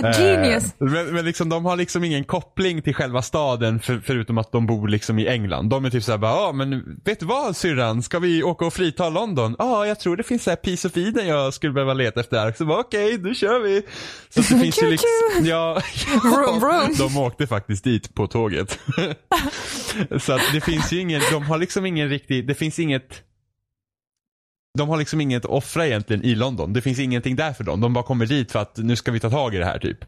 Men, eh, Genius. eh, men, men liksom, de har liksom ingen koppling till själva staden för, förutom att de bor liksom i England. De är typ såhär bara, ja men vet du vad syrran, ska vi åka och frita London? Ja, jag tror det finns så här Piece of Eden jag skulle behöva leta efter. Så bara okej, då kör vi. Så det finns ju liksom, ja, Vroom, vroom. de åkte faktiskt dit på tåget. så att det finns ju ingen, de har liksom ingen riktig, det finns inget de har liksom inget att offra egentligen i London. Det finns ingenting där för dem. De bara kommer dit för att nu ska vi ta tag i det här typ.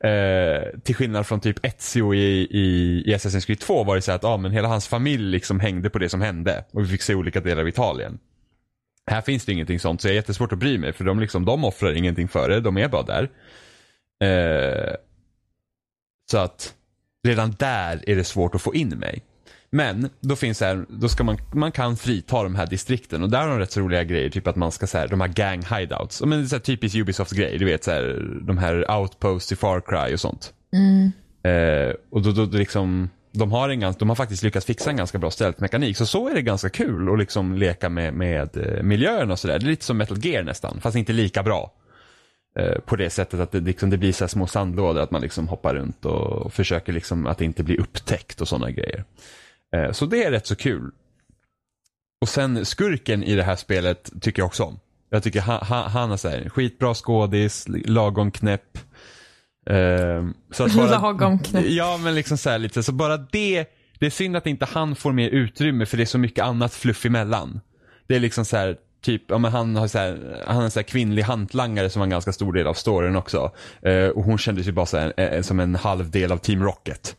Eh, till skillnad från typ Ezio i, i, i Assassin's Creed 2 var det så att ah, men hela hans familj liksom hängde på det som hände. Och vi fick se olika delar av Italien. Här finns det ingenting sånt så jag är jättesvårt att bry mig för de, liksom, de offrar ingenting för det. De är bara där. Eh, så att redan där är det svårt att få in mig. Men då finns det här, då ska man, man kan frita de här distrikten och där har de rätt så roliga grejer. Typ att man ska så här, de här gang hideouts. Men det är så här typiskt Ubisofts grej. Du vet så här, de här outposts i Far Cry och sånt. Eh, och då, då, då liksom, de har, en, de har faktiskt lyckats fixa en ganska bra stealth-mekanik. Så så är det ganska kul att liksom leka med, med eh, miljön och sådär. Det är lite som Metal Gear nästan, fast inte lika bra. Eh, på det sättet att det, liksom, det blir så här små sandlådor, att man liksom hoppar runt och, försöker liksom att inte blir upptäckt och sådana grejer. Eh, så det är rätt så kul. Och sen skurken i det här spelet tycker jag också om. Jag tycker han, han, han är så här, skitbra skådis, lagom knäpp. Eh, så att bara, Lagom knäpp. Ja men liksom så här lite, så bara det, det är synd att inte han får mer utrymme för det är så mycket annat fluff emellan. Det är liksom så här, typ, ja men han har så här, han är en så här kvinnlig hantlangare som var en ganska stor del av storyn också. Eh, och hon kändes ju bara så här, eh, som en halv del av Team Rocket.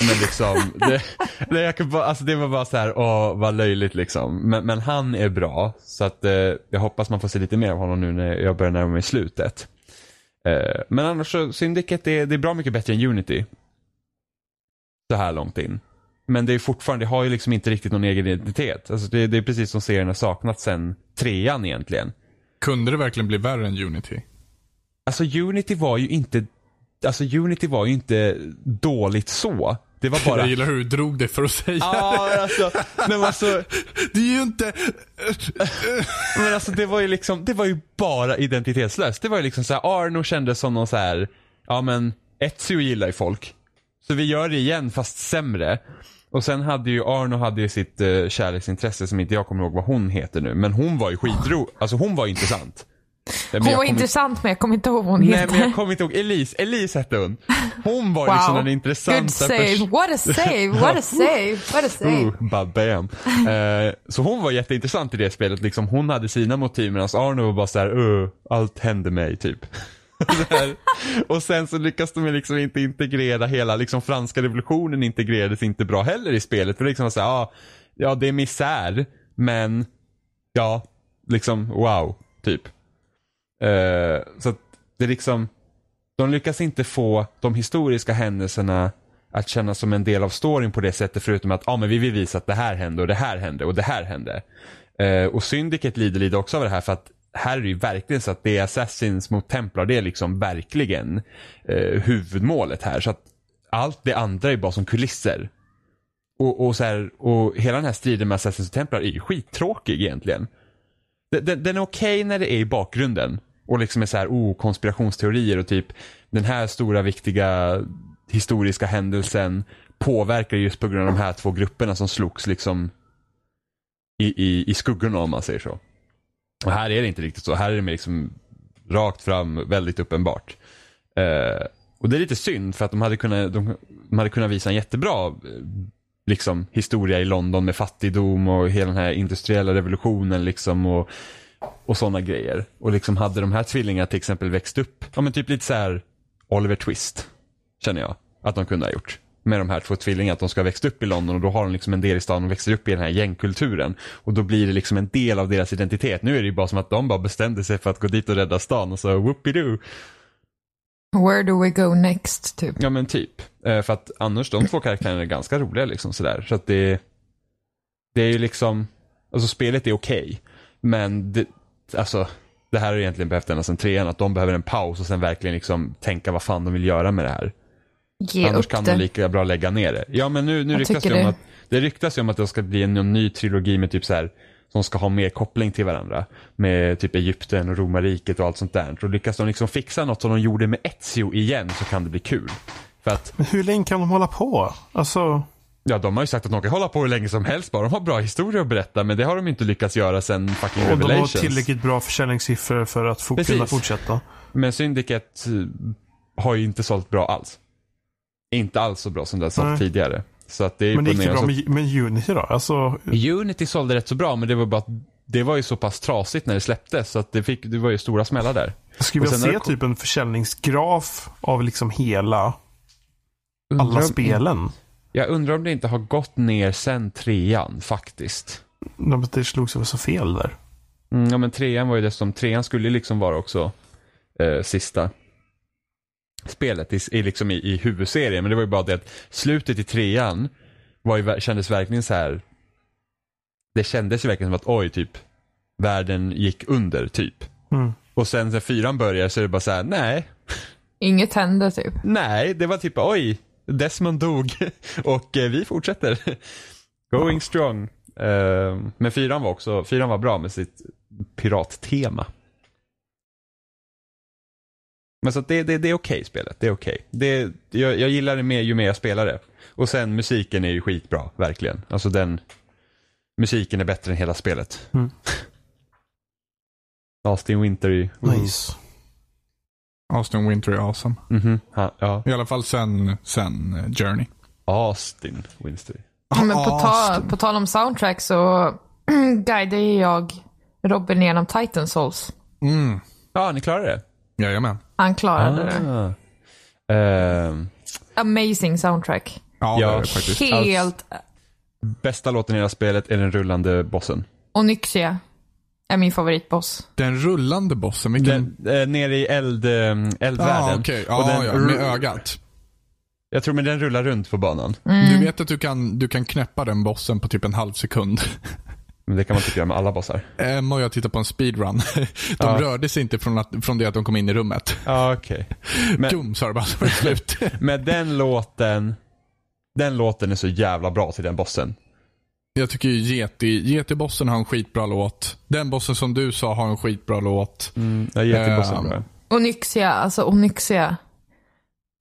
Men liksom, det, det, jag kan bara, alltså det var bara så här, åh vad löjligt liksom. Men, men han är bra, så att eh, jag hoppas man får se lite mer av honom nu när jag börjar närma mig slutet. Eh, men annars så, Syndicate det, det är bra mycket bättre än Unity. Så här långt in. Men det är fortfarande, det har ju liksom inte riktigt någon egen identitet. Alltså det, det är precis som serien har saknat sen trean egentligen. Kunde det verkligen bli värre än Unity? Alltså Unity var ju inte, alltså Unity var ju inte dåligt så. Det var bara Jag gillar hur du drog det för att säga Ja, men alltså, men alltså, Det är ju inte... men alltså det var ju liksom, det var ju bara identitetslöst. Det var ju liksom så här, Arno kändes som någon så här, ja men Ezio gillar ju folk. Så vi gör det igen fast sämre. Och sen hade ju Arno hade ju sitt uh, kärleksintresse som inte jag kommer ihåg vad hon heter nu. Men hon var ju skitro, alltså hon var ju intressant. Hon var intressant men jag kommer inte ihåg vad hon Nej heter. men jag kommer inte ihåg. Elise, Elise hette hon. Hon var liksom den intressanta Good save. pers- What a save. What a save. What a save. Uh, bam. Eh, så hon var jätteintressant i det spelet. Liksom, hon hade sina motiv medan Arno var bara såhär, uh, allt hände mig typ. Och sen så lyckas de liksom inte integrera hela, liksom franska revolutionen integrerades inte bra heller i spelet. För det liksom var såhär, ja, ja det är misär, men ja, liksom wow, typ. Eh, så att det är liksom, de lyckas inte få de historiska händelserna att kännas som en del av storyn på det sättet förutom att ah, men vi vill visa att det här hände och det här hände och det här hände. Eh, och Syndicate lider lite också av det här för att här är det ju verkligen så att det är Assassins mot Templar, det är liksom verkligen eh, huvudmålet här. Så att allt det andra är bara som kulisser. Och, och, så här, och hela den här striden med Assassins och Templar är ju skittråkig egentligen. Den, den, är okej när det är i bakgrunden. Och liksom är så här, oh, konspirationsteorier och typ den här stora viktiga historiska händelsen påverkar just på grund av de här två grupperna som slogs liksom i, i, i skuggorna om man säger så. Och här är det inte riktigt så. Här är det mer liksom rakt fram, väldigt uppenbart. Eh, och det är lite synd för att de hade kunnat, de, de hade kunnat visa en jättebra eh, liksom, historia i London med fattigdom och hela den här industriella revolutionen liksom och, och sådana grejer. Och liksom hade de här tvillingarna till exempel växt upp, ja men typ lite så här Oliver Twist, känner jag att de kunde ha gjort. Med de här två tvillingarna, att de ska ha växt upp i London och då har de liksom en del i staden och växer upp i den här gängkulturen. Och då blir det liksom en del av deras identitet. Nu är det ju bara som att de bara bestämde sig för att gå dit och rädda stan och så whoopidoo. Where do we go next, typ. Ja men typ. Eh, för att annars de två karaktärerna är ganska roliga liksom sådär. Så att det, det är ju liksom, alltså spelet är okej. men det, alltså det här har egentligen behövt ända sedan trean, att de behöver en paus och sen verkligen liksom tänka vad fan de vill göra med det här. Ge Annars kan det. de lika bra lägga ner det. Ja men nu, nu Jag ryktas det om det. att det ryktas ju om att det ska bli en, en ny trilogi med typ så här som ska ha mer koppling till varandra. Med typ Egypten och romarriket och allt sånt där. Och lyckas de liksom fixa något som de gjorde med Ezio igen så kan det bli kul. För att, Men hur länge kan de hålla på? Alltså, ja de har ju sagt att de kan hålla på hur länge som helst bara. De har bra historier att berätta men det har de inte lyckats göra sen fucking och de har Revelations. tillräckligt bra försäljningssiffror för att Precis. kunna fortsätta. Men Syndicate eh, har ju inte sålt bra alls. Inte alls så bra som det har sålt Nej. tidigare. Så att det är Men det gick bra med, med Unity då? Alltså, Unity sålde rätt så bra men det var bara att det var ju så pass trasigt när det släpptes så att det, fick, det var ju stora smällar där. jag skulle vilja se kom- typ en försäljningsgraf av liksom hela, alla Undrar om- spelen. Jag undrar om det inte har gått ner sen trean faktiskt. De- Det slogs över så fel där. Mm, ja men trean var ju dessutom, trean skulle liksom vara också eh, sista spelet i, i, liksom i, i huvudserien. Men det var ju bara det att slutet i trean var ju, kändes verkligen så här. Det kändes ju verkligen som att oj, typ världen gick under typ. Mm. Och sen när fyran börjar så är det bara så här, nej, Inget hände, typ. nej, det var typ oj, Desmond dog och eh, vi fortsätter. Going strong. Eh, men fyran var också, fyran var bra med sitt pirattema. Men så att det, det, det är okej spelet, det är okej. Det, jag, jag gillar det mer ju mer jag spelar det. Och sen musiken är ju skitbra, verkligen. Alltså den, musiken är bättre än hela spelet. Mm. Austin Winter i... Nice. Austin Winter är awesome. Mhm, ha, ja. I alla fall sen, sen eh, Journey. Austin Winter. Men på, ta, på tal om soundtrack så guidade jag Robin genom Titan Souls. Mm. Ja, ni klarade det? Jajamän. Han klarade det. Ah. Ehm, Amazing soundtrack. Ja, Ja. det är det faktiskt. Helt bästa låten i hela spelet är den rullande bossen. Onyxia är min favoritboss. Den rullande bossen, vilken... Den, eh, nere i eld, eh, eldvärlden. ah. Och Ja, den ja, med ögat. Jag tror men den rullar runt på banan. Du vet att du kan, du kan knäppa den bossen på typ en halv sekund. Men det kan man typ göra med alla bossar. Emma och jag tittade på en speedrun. De Ja. rörde sig inte från, att, från det att de kom in i rummet. Ja, okej. Dum sa det bara, så var det slut. men den låten, den låten är så jävla bra till den bossen. Jag tycker ju Yeti, Yeti-bossen har en skitbra låt. Den bossen som du sa har en skitbra låt. Mm, jag ger till bossen Ehm, bra. Onyxia, alltså Onyxia.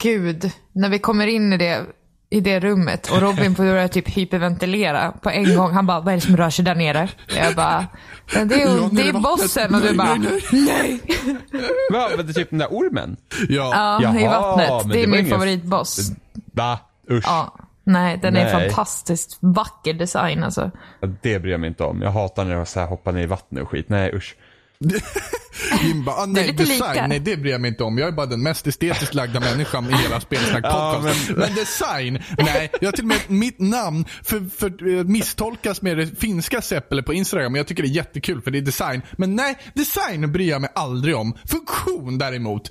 Gud, när vi kommer in i det. i det rummet och Robin börjar typ hyperventilera på en gång. Han bara, vad är det som rör sig där nere? Jag bara, "Ja, det är, Ja, ju- det är bossen och du bara, nej, nej. Va, men det är typ den där ormen? Ja. Ja, i vattnet. Det är min ingen- favoritboss. Va? Usch. Ja. Nej, den är Nej. fantastiskt vacker design alltså. Det bryr jag mig inte om. Jag hatar när jag så här hoppar ner i vattnet och skit. Nej usch. Jim bara, ah, Det nej lite design, lika. nej det bryr jag mig inte om. Jag är bara den mest estetiskt lagda människan i hela Spelsnack Ja, podcast. men- men... design, nej. Jag har till och med mitt namn för, för, eh, misstolkas med det finska Seppele på Instagram. Jag tycker det är jättekul för det är design. Men nej, design bryr jag mig aldrig om. Funktion däremot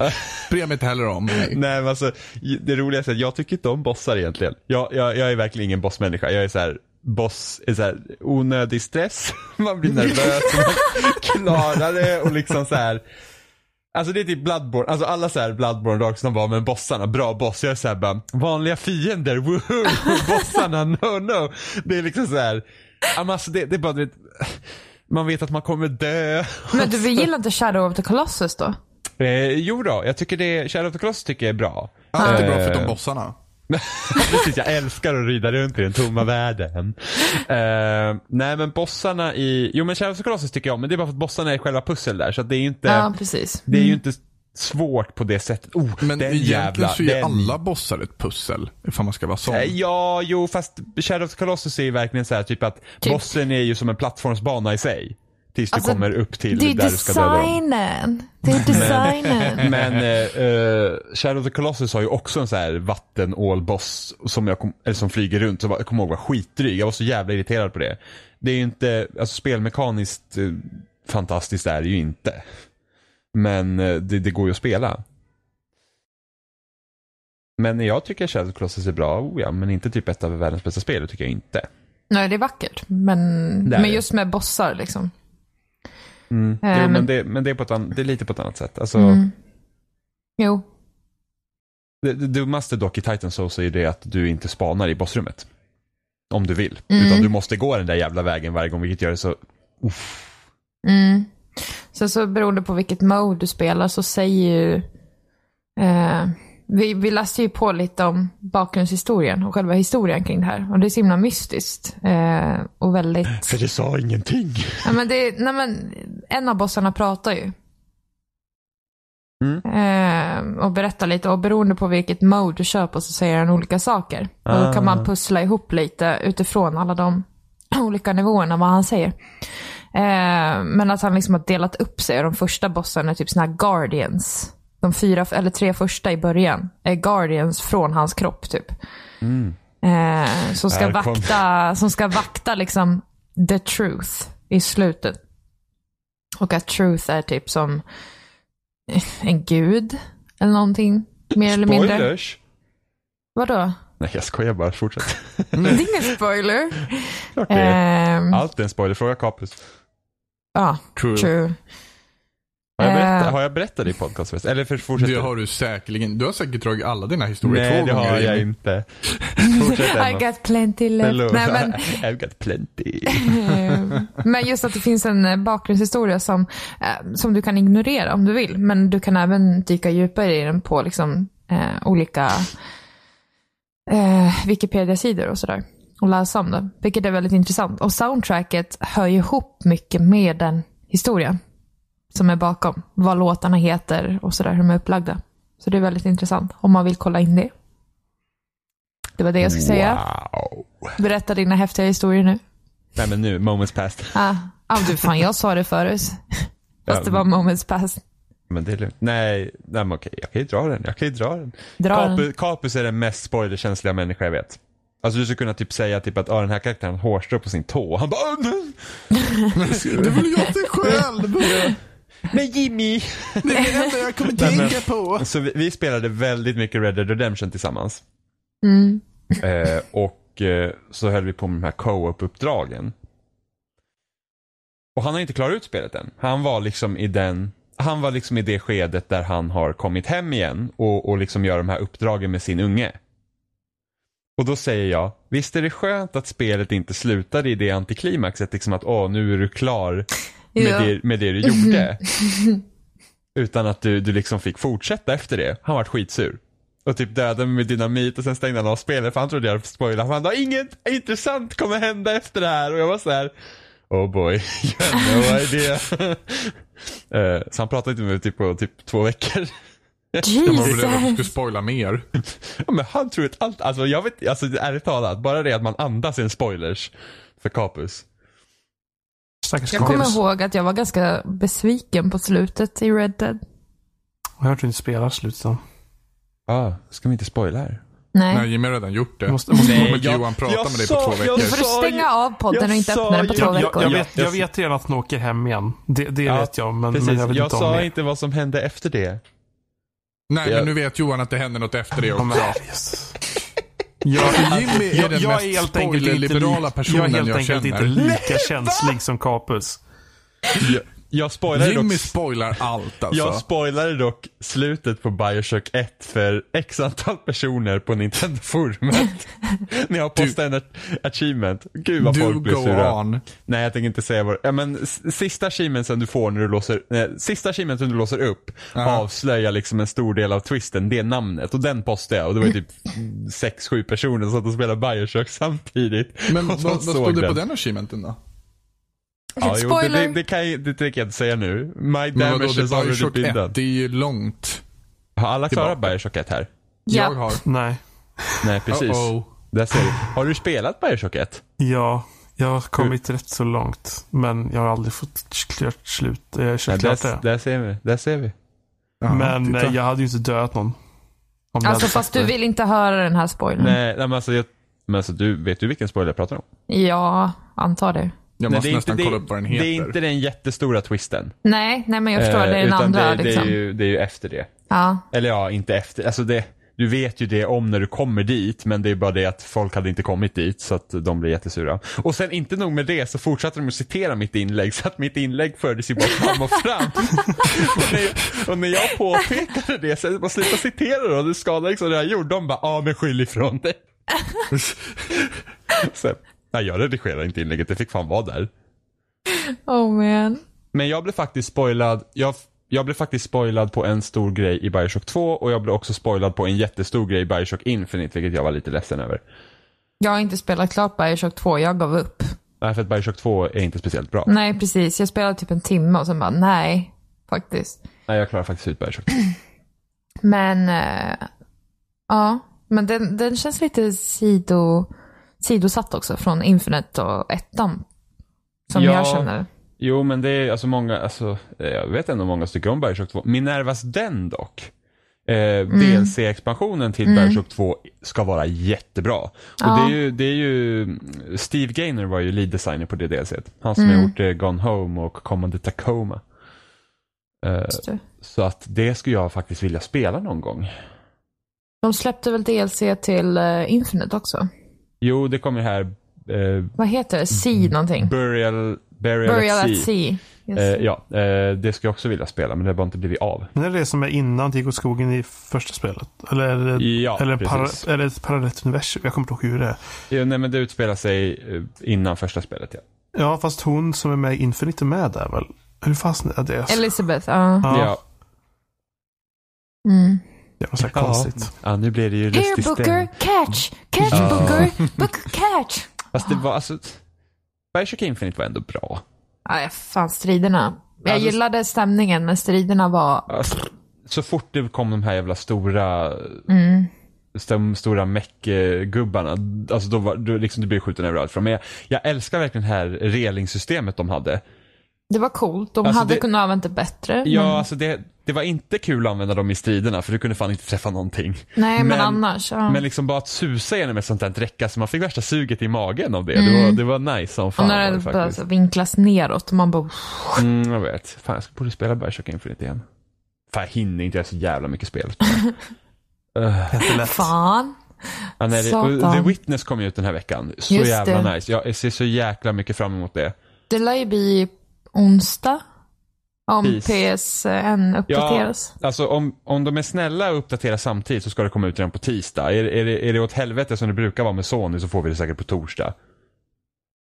bryr jag mig inte heller om. Nej. Nej men alltså, det roligaste är att jag tycker inte om bossar egentligen. Jag, jag, jag är verkligen ingen bossmänniska. Jag är så här, boss är så här, onödig stress. Man blir nervös, man klarar det och liksom så här. Alltså det är typ Bloodborne, alltså alla så här Bloodborne Dark som var med bossarna, bra boss. Jag är så här bara, vanliga fiender, woho! Bossarna, no no. Det är liksom så här, ja, men alltså det, det är bara, vet, man vet att man kommer dö. Men du gillar inte Shadow of the Colossus då? Eh, jo då, jag tycker det, Shadow of the Colossus tycker jag är bra. Allt är bra Eh, förutom bossarna. Precis, jag älskar att rida runt i den tomma världen. Eh, nej men bossarna i, jo men Shadow of Colossus tycker jag om, men det är bara för att bossarna är själva pussel där. Så att det är ju inte, Ja, precis. det är ju inte svårt på det sättet. Oh, Men den egentligen jävla, så är den- alla bossar ett pussel. Ifall man ska vara sån. Eh, Ja, jo fast Shadow of Colossus är ju verkligen så här typ att Typ. bossen är ju som en plattformsbana i sig. Tills du Alltså, kommer upp till Det är där du ska döda dem. Det är designen. Men eh, eh, Shadow of the Colossus har ju också en så här vattenålboss som, jag kom, eller som flyger runt. Så jag kommer ihåg var skitdryg. Jag var så jävla irriterad på det. Det är ju inte, alltså spelmekaniskt eh, fantastiskt är det ju inte. Men eh, det, det går ju att spela. Men jag tycker Shadow of the Colossus är bra, oh ja, men inte typ ett av världens bästa spel, det tycker jag inte. Nej, det är vackert. Men, men just med bossar liksom. Mm. Eh, jo, men, men- det, men det, är an, det är lite på ett annat sätt. Alltså, Mm. Jo. Det, det dummaste dock i Titan Souls är ju det att du inte spanar i bossrummet. Om du vill. Mm. Utan du måste gå den där jävla vägen varje gång vilket gör det så... Uff. Mm. Sen så beroende på vilket mode du spelar så säger ju... Eh, vi, vi läste ju på lite om bakgrundshistorien och själva historien kring det här. Och det är så himla mystiskt. Eh, och väldigt... För det sa ingenting. Ja, men det, nej, men, en av bossarna pratar ju. Mm. Eh, och berättar lite. Och beroende på vilket mode du kör på så säger han olika saker. Och då kan Ah. man pussla ihop lite utifrån alla de olika nivåerna vad han säger. Eh, men att han liksom har delat upp sig. Och de första bossarna är typ såna här guardians. De fyra, eller tre första i början är guardians från hans kropp typ. Eh, som, ska vakta, som ska vakta liksom the truth i slutet. Och att truth är typ som en gud eller någonting. Mer eller mindre. Spoilers? Vadå? Nej jag skojar bara, fortsätt. Det är ingen spoiler. Det är. Ehm, Allt är en spoiler, fråga Capus. Ja, True. true. Har jag, berättat, Eh. har jag berättat det i podcast? Eller för, fortsätt Det har du säkerligen. Du har säkert dragit alla dina historier Nej två det gånger. har jag inte. Fortsätt I Emma. got plenty left. Nej, men, I've got plenty. eh, men just att det finns en eh, bakgrundshistoria som, som du kan ignorera om du vill. Men du kan även dyka djupare i den på liksom, eh, olika eh, Wikipedia-sidor och sådär. Och läsa om det. Vilket är väldigt intressant. Och soundtracket hör ju ihop mycket med den historien. Som är bakom. Vad låtarna heter och sådär, hur de är upplagda. Så det är väldigt intressant om man vill kolla in det. Det var det jag skulle säga. Wow. Berätta dina häftiga historier nu. Nej men nu, moments past. Ah, ah, du fan, jag sa det förut. Fast Ja, det var moments past. Men det är lugnt. Nej, nej men okej, jag kan ju dra den. Jag kan ju dra den. Dra den. Capus, Capus är den mest spoilerkänsliga människa jag vet. Alltså du skulle kunna typ säga typ att ah, den här karaktären har hårstrå på sin tå. Han bara "Åh, nej." Det vill jag inte själv. Men Jimmy! Det är det enda jag kommer tänka på. Så vi, vi spelade väldigt mycket Red Dead Redemption tillsammans. Mm. Eh, och eh, så höll vi på med de här co-op-uppdragen. Och han har inte klarat ut spelet än. Han var liksom i den han var liksom i det skedet där han har kommit hem igen och, och liksom gör de här uppdragen med sin unge. Och då säger jag, visst är det skönt att spelet inte slutade i det antiklimaxet, liksom att åh, nu är du klar med, Ja. det, med det du gjorde. Utan att du, du liksom fick fortsätta efter det. Han var skitsur. och typ dödade mig med dynamit och sen stängde han av spelet för han trodde jag spoilade. Han bara, inget intressant kommer hända efter det här och jag var så här. Oh boy, you have no idea. Eh, så han pratade inte med mig typ på typ två veckor. Jag var beredd att du skulle Jesus. spoila mer. Ja, men han tror att allt, alltså jag vet, alltså ärligt talat, bara det att man andas är en spoilers för Capus. Stackars Jag kommer ihåg att jag var ganska besviken på slutet i Red Dead. Jag har hört att du inte spelar slutet. då. Ah, ska vi inte spoila här? Nej. Nej, Jimmy har redan gjort det. Måste- måste- kommer inte Johan prata med dig på två veckor. Nu får du stänga av podden och inte öppna den på två Jag, veckor. jag, Ja, vet, jag jag- vet redan att han åker hem igen. Det, det Ja, vet jag, men, Precis, men jag, jag vet inte om sa det. inte vad som hände efter det. Nej, men nu vet Johan att det händer något efter det Ja, också. Jag, Jimmy är jag, den jag mest är helt enkelt inte, spoilerliberala li- personen jag är helt jag enkelt känner. inte lika känslig som Capus. Jag, spoilade Jimmy dock, spoilar allt alltså. jag spoilade dock slutet på Bioshock 1 för x antal personer på Nintendo-forumet. När jag postade en achievement. Gud vad du folk go sura. on. Nej jag tänker inte säga vad ja, men Sista achievementsen du får när du låser, nej, sista achievementen du låser upp Aha. avslöjar liksom en stor del av twisten, det är namnet. Och den postade jag och det var ju typ 6-7 personer som satt och spelade Bioshock samtidigt. Men vad, stod det på den achievementen då? Ja, jo, det, Spoiler. det, det, kan jag, det tänker jag inte säga nu. My damage det är already been 1, done. det är ju långt. Har alla klarat. Bioshock 1 här? Jag Ja. har. Nej. Nej, precis. Uh-oh. Där ser du. Har du spelat Bioshock 1? Ja, jag har kommit rätt så långt. Men jag har aldrig fått klart slut. Eh, Nej, kört klart där, det. där ser vi. Där ser vi. Ja, men titta. eh, jag hade ju inte dödat någon. Jag Alltså fast sagt du det. vill inte höra den här spoilern. Nej, nej men alltså, jag, men alltså du, vet du vilken spoiler jag pratar om? Ja, antar det. Jag Nej, måste det är nästan inte, kolla upp vad den Det är heter. inte den jättestora twisten. Nej, nej men jag förstår. Eh, det är den utan andra det, liksom. det, är ju, det är ju efter det. Ja. Eller ja, inte efter. Alltså det, du vet ju det om när du kommer dit, men det är bara det att folk hade inte kommit dit så att de blir jättesura. Och sen inte nog med det så fortsatte de att citera mitt inlägg så att mitt inlägg fördes ju bara fram och fram. och, när, och när jag påpekade det så jag bara sluta citera då, det skadar liksom det jag gjorde. De bara, ja men skyll ifrån dig. nej jag redigerade inte inlägget, det fick fan vara där. Oh man. Men jag blev faktiskt spoilad. Jag, jag blev faktiskt spoilad på en stor grej i Bioshock 2 och jag blev också spoilad på en jättestor grej i Bioshock Infinite vilket jag var lite ledsen över. Jag har inte spelat klart Bioshock 2, jag gav upp. Nej, för att Bioshock 2 är inte speciellt bra. Nej, precis. Jag spelade typ en timme och sen bara, nej, faktiskt. Nej, jag klarar faktiskt ut Bioshock 2. Men, eh, ja. Men den, den känns lite sido, sidosatt också från Infinite och ettan. Som Ja. jag känner. Jo, men det är alltså många, alltså, eh, jag vet ändå många tycker om Bioshock 2. Minervas den dock. Eh, DLC-expansionen till Bioshock 2 ska vara jättebra. Och Ja. det, är ju, det är ju, Steve Gaynor var ju lead designer på det DLC. Han som har gjort eh, Gone Home och Command Tacoma. Eh, så att det skulle jag faktiskt vilja spela någon gång. De släppte väl DLC till eh, Infinite också? Jo, det kommer här eh, Vad heter det? Sea någonting? Burial, Burial, Burial at at Sea. Sea. Just Eh, det. ja, eh, det skulle jag också vilja spela men det har bara inte blivit av. Men är det det som är innan det gick åt skogen i första spelet? Eller är det, Ja, eller precis. para, är det ett parallellt universum? Jag kommer inte ihåg hur det är. Jo, nej men det utspelar sig eh, innan första spelet ja. Ja, fast hon som är med i Infinite är med där väl? Hur fasen är det? Elizabeth, ja. Ja, Ja, Mm. Det var så Ja. konstigt. ja nu blir det ju Here lustig Booker, stämning. catch! Catch Ja. Booker, Booker, catch! Fast det var alltså, Bioshock Infinite var ändå bra. Nej, fan striderna. Jag Alltså- gillade stämningen, men striderna var... Alltså, så fort det kom de här jävla stora, Mm. de stora meck-gubbarna, alltså då var då liksom det blev skjuten överallt från. Men jag, jag älskar verkligen det här relingsystemet de hade. Det var coolt. De Alltså, hade det- kunnat använt det bättre. Ja, men... alltså det, det var inte kul att använda dem i striderna för du kunde fan inte träffa någonting. Nej, men, men- annars. Ja. Men liksom bara att susa genom ett sånt där räcka så man fick värsta suget i magen av det. Det, var, det var nice som och fan. när var det det så vinklas neråt och man bara... Mm, jag vet. Fan jag borde spela Bioshock Infinite igen. Fan jag hinner inte göra så jävla mycket spel. uh. Fan. ja, nej, det, och The Witness kom ju ut den här veckan. Så Just jävla det. nice. Jag ser så jäkla mycket fram emot det. Det lär ju bli onsdag. Om. PSN uppdateras. Alltså om, om de är snälla och uppdaterar samtidigt så ska det komma ut redan på tisdag. Är, är, det, är det åt helvete som det brukar vara med Sony så får vi det säkert på torsdag.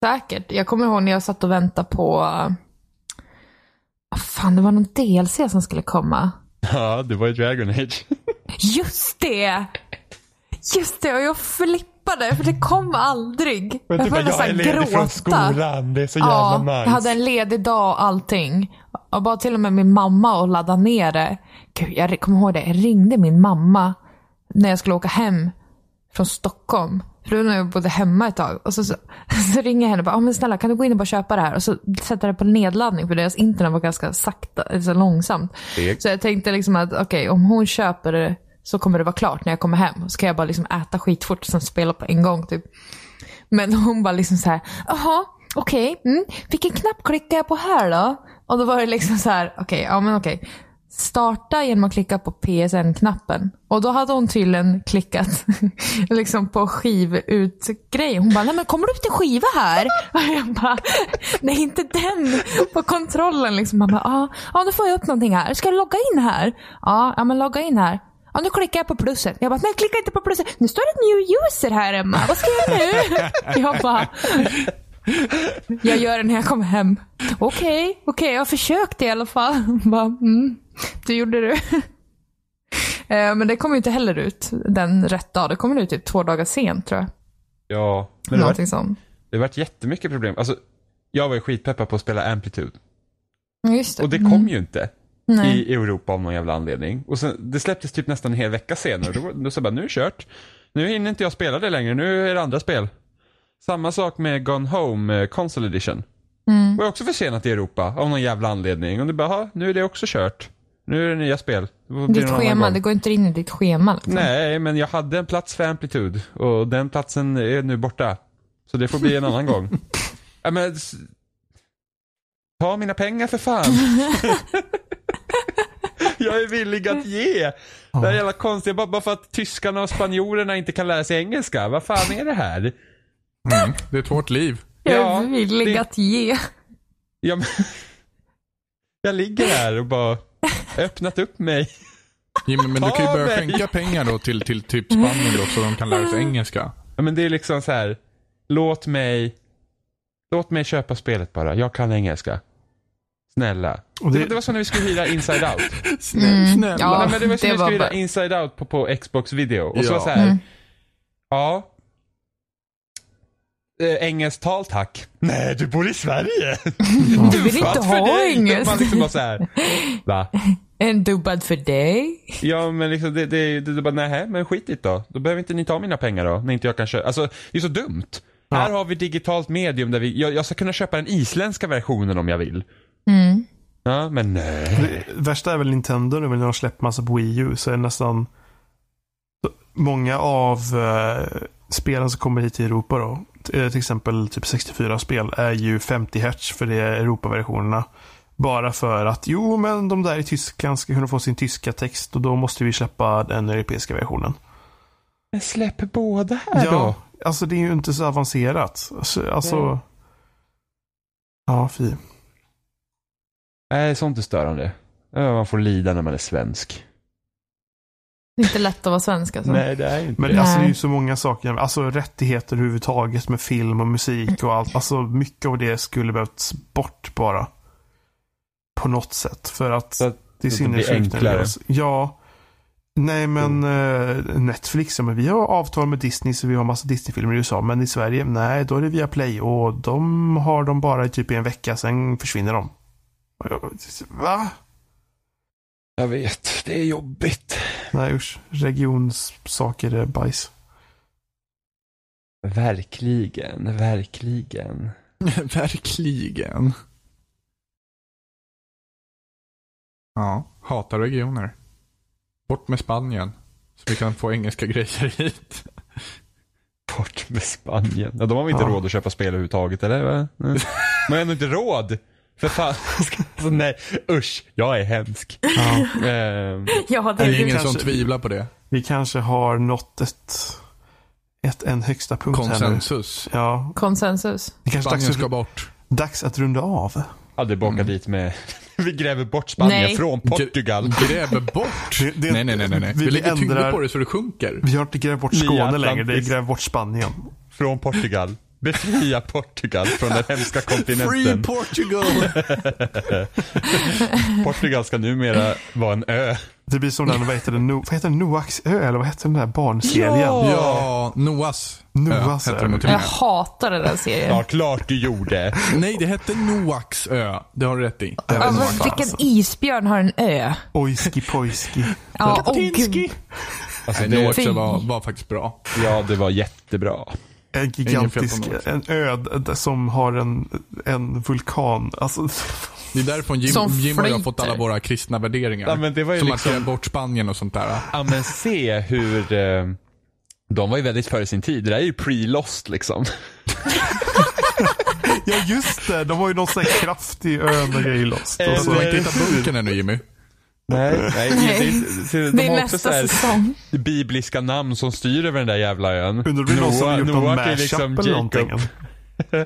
Säkert. Jag kommer ihåg när jag satt och väntade på... ah, fan, det var någon DLC som skulle komma. Ja, det var ju Dragon Age. Just det! Just det, och jag flippade för det kom aldrig. Men typ, började jag är ledig från skolan, det är så jävla ja, nice. Jag hade en ledig dag och allting. Och bara till och med min mamma och ladda ner det. Gud, jag kommer ihåg det. Jag ringde min mamma när jag skulle åka hem från Stockholm. För då när jag bodde hemma ett tag. Och så, så, så ringer jag henne och bara, ah, men snälla kan du gå in och bara köpa det här? Och så sätter jag det på nedladdning för deras internet var ganska sakta, så långsamt. Det- Så jag tänkte liksom att okej, om hon köper det så kommer det vara klart när jag kommer hem. Så kan jag bara liksom äta skitfort och sen spela på en gång typ. Men hon bara liksom så här, jaha, okej, mm, vilken knapp klickar jag på här då? Och då var det liksom så här, okej, ja men okej. Starta genom att klicka på PSN-knappen. Och då hade hon tydligen klickat liksom på skivutgrejen. Hon bara, nej men kommer det ut en skiva här? Och jag bara, nej inte den. På kontrollen liksom. Man bara, ja, ja nu får jag upp någonting här. Ska jag logga in här? Ja, ja men logga in här. Ja, nu klickar jag på plusset. Jag bara, nej klicka inte på plusset. Nu står det new user här Emma. Vad ska jag göra nu? Jag bara, jag gör det när jag kommer hem. Okej, okej, jag försökte i alla fall. Bara, mm, du gjorde det. Eh, Men det kom ju inte heller ut den rätt dag. Det kommer ut typ två dagar sent tror jag. Ja, men det har Någonting sånt. det har varit jättemycket problem. Alltså, jag var ju skitpeppad på att spela Amplitude. Just det. Och det Mm. kom ju inte Nej. i Europa av någon jävla anledning. Och sen, det släpptes typ nästan en hel vecka senare. Då, då jag bara, nu är det kört. Nu hinner inte jag spela det längre, nu är det andra spel. Samma sak med Gone Home eh, Console Edition. Mm. Var också försenat i Europa av någon jävla anledning. Och du bara, "Ha, nu är det också kört. Nu är det nya spel. Det Ditt schema, gång." det går inte in i ditt schema. Liksom. Nej, men jag hade en plats för Amplitude och den platsen är nu borta. Så det får bli en annan gång. Ja, men, ta mina pengar för fan. jag är villig att ge. Det här är jävla konstigt, bara, bara för att tyskarna och spanjorerna inte kan lära sig engelska. Vad fan är det här? Mm. Det är ett hårt liv. Jag är Ja, villig det- att ge. Ja, men, jag ligger här och bara öppnat upp mig. Jimmy, men du kan ju Ta börja mig. skänka pengar då till, till typ Spanien då så de kan lära sig engelska. Ja, men det är liksom så här. Låt mig, låt mig köpa spelet bara. Jag kan engelska. Snälla. Det, det- var som när vi skulle hyra Inside Out. Snälla. snälla. Ja, Nej, men det var det när vi skulle hyra bara- Inside Out på, på Xbox video. Och så Ja. var så här. Mm. Ja. Eh, engelskt tal tack. Nej, du bor i Sverige. Du vill inte ha dig. engelskt. Man liksom bara så här. Va? En dubbad för dig. Ja men liksom det, det, det, det bara nej men skit i då. Då behöver inte ni ta mina pengar då. När inte jag kan köpa. Alltså det är så dumt. Här har vi digitalt medium där vi, jag, jag ska kunna köpa den isländska versionen om jag vill. Mm. Ja men nej. Det värsta är väl Nintendo nu när de släpper massa på Wii U så är det nästan många av eh, spelen som kommer hit till Europa då. eh, Till exempel typ 64-spel är ju 50 Hz för det är Europaversionerna. Bara för att jo men de där i Tyskland ska kunna få sin tyska text och då måste vi släppa den europeiska versionen. Men släpp båda här då. alltså det är ju inte så avancerat. Alltså, alltså ja, fy. Nej sånt är störande. Man får lida när man är svensk. Det är inte lätt att vara svensk alltså. Nej det är inte Men det. alltså, det är ju så många saker. Alltså rättigheter överhuvudtaget med film och musik och allt. Alltså mycket av det skulle behövts bort bara. På något sätt. För att Så att det är sinnessjukt. Ja. Nej men eh, Netflix, ja, men vi har avtal med Disney så vi har massa Disney-filmer i USA. Men i Sverige, nej då är det via Play och de har de bara i typ en vecka, sen försvinner de. Och jag- Va? Jag vet, det är jobbigt. Nej usch, regionssaker är bajs. Verkligen, verkligen. Verkligen. Ja, hatar regioner. Bort med Spanien. Så vi kan få engelska grejer hit. Bort med Spanien. Ja, de har väl inte Ja. råd att köpa spel överhuvudtaget, eller? Va? Nej. Man har ändå inte råd. För fan. Alltså, nej, usch. Jag är hemsk. Ja. Ehm, Ja, det Det är är ingen kanske- som tvivlar på det. Vi kanske har nått ett, ett en högsta punkt här nu. Konsensus. Ja, konsensus. det kanske Spanien dags ska att, bort. dags att runda av. hade bakat dit med... Vi gräver bort Spanien Nej. från Portugal. Gräver bort. Det- det- nej, nej, nej, nej, vi- Vi, lägger tyngder ändrar- på det så det sjunker. Vi har inte grävt bort Skåne längre, det är grävt bort Spanien. Från Portugal. Befria Portugal från den hemska Free kontinenten. Portugal! Portugal ska numera vara en ö. Det blir som den, vad heter det, no, vad heter det, Noaks ö, eller vad heter den där barnserien? ja, Noahs Noahs ö hette ö. den och Jag hatar den serien. Ja, klart du gjorde. Nej, det hette Noaks ö. Det har du rätt i. Ja, Alltså, Noaks. vilken isbjörn har en ö? Ojski pojski. Ja, gud. Alltså, Noaks ö var, var faktiskt bra. ja, det var jättebra. En gigantisk, en ö d- som har en, en vulkan. Alltså, Det är därifrån Jim, Som Jim och jag har fått alla våra kristna värderingar. Ja, men det var ju som liksom- markerar bort Spanien och sånt där. Ja, men se hur... Eh, de var ju väldigt före sin tid. Det där är ju pre-lost liksom. ja just det, de har ju någon sån här kraftig ö med grejer lost. Och så, du har inte hittat bunkern ännu Jimmy. Nej, nej. Nej. Det, det, de Det är har också nästa så här säsong. bibliska namn som styr över den där jävla ön. undrar om det är någon som har gjort Noah är mashup liksom eller någonting. Jacob.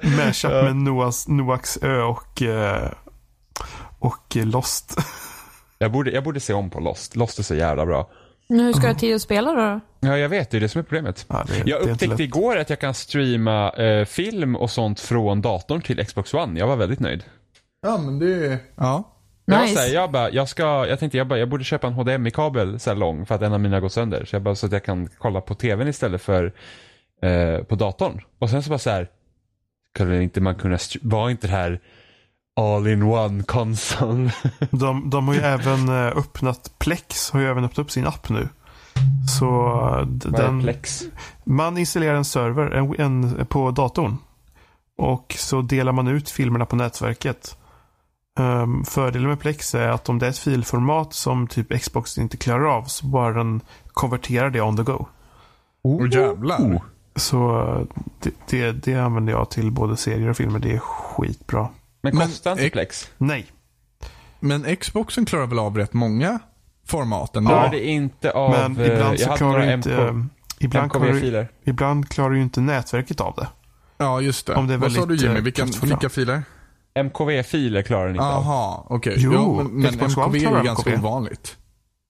Mashup med Noahs, Noaks ö och, eh, och eh, Lost. Jag borde, jag borde se om på Lost. Lost är så jävla bra. Men Hur ska du ha tid att spela då? Ja, jag vet. Det är det som är problemet. Ja, det, Jag är upptäckte igår att jag kan streama eh, film och sånt från datorn till Xbox One. Jag var väldigt nöjd. Ja, men det... Ja. Jag, var Nice. såhär, jag, bara, jag, ska, jag tänkte jag, bara, jag borde köpa en HDMI-kabel så här lång för att en av mina har gått sönder. Så, jag bara, så att jag kan kolla på tvn istället för eh, på datorn. Och sen så bara så här, skulle inte man kunna, var inte det här all-in-one konsol? De, de har ju även eh, öppnat, Plex har ju även öppnat upp sin app nu. Så eh, Vad är den, Plex? man installerar en server en, en, på datorn. Och så delar man ut filmerna på nätverket. Um, fördelen med Plex är att om det är ett filformat som typ Xbox inte klarar av så bara den konverterar det on the go. Och jävlar. Så eh, det, det, det använder jag till både serier och filmer. Det är skitbra. Men Men kostar inte ex- Plex? Nej, Men Xboxen klarar väl av rätt många format ändå? Klarar det inte av... men eh, ibland så klarar inte, MK, eh, ibland klarar, ibland klarar ju inte nätverket av det. Ja, just det. Om det är Vad sa du Jimmy? Vilka, vilka filer? MKV-filer klarar den inte av. Jaha, okej. Jo, Ja, men men MKV är ganska MKV. ovanligt.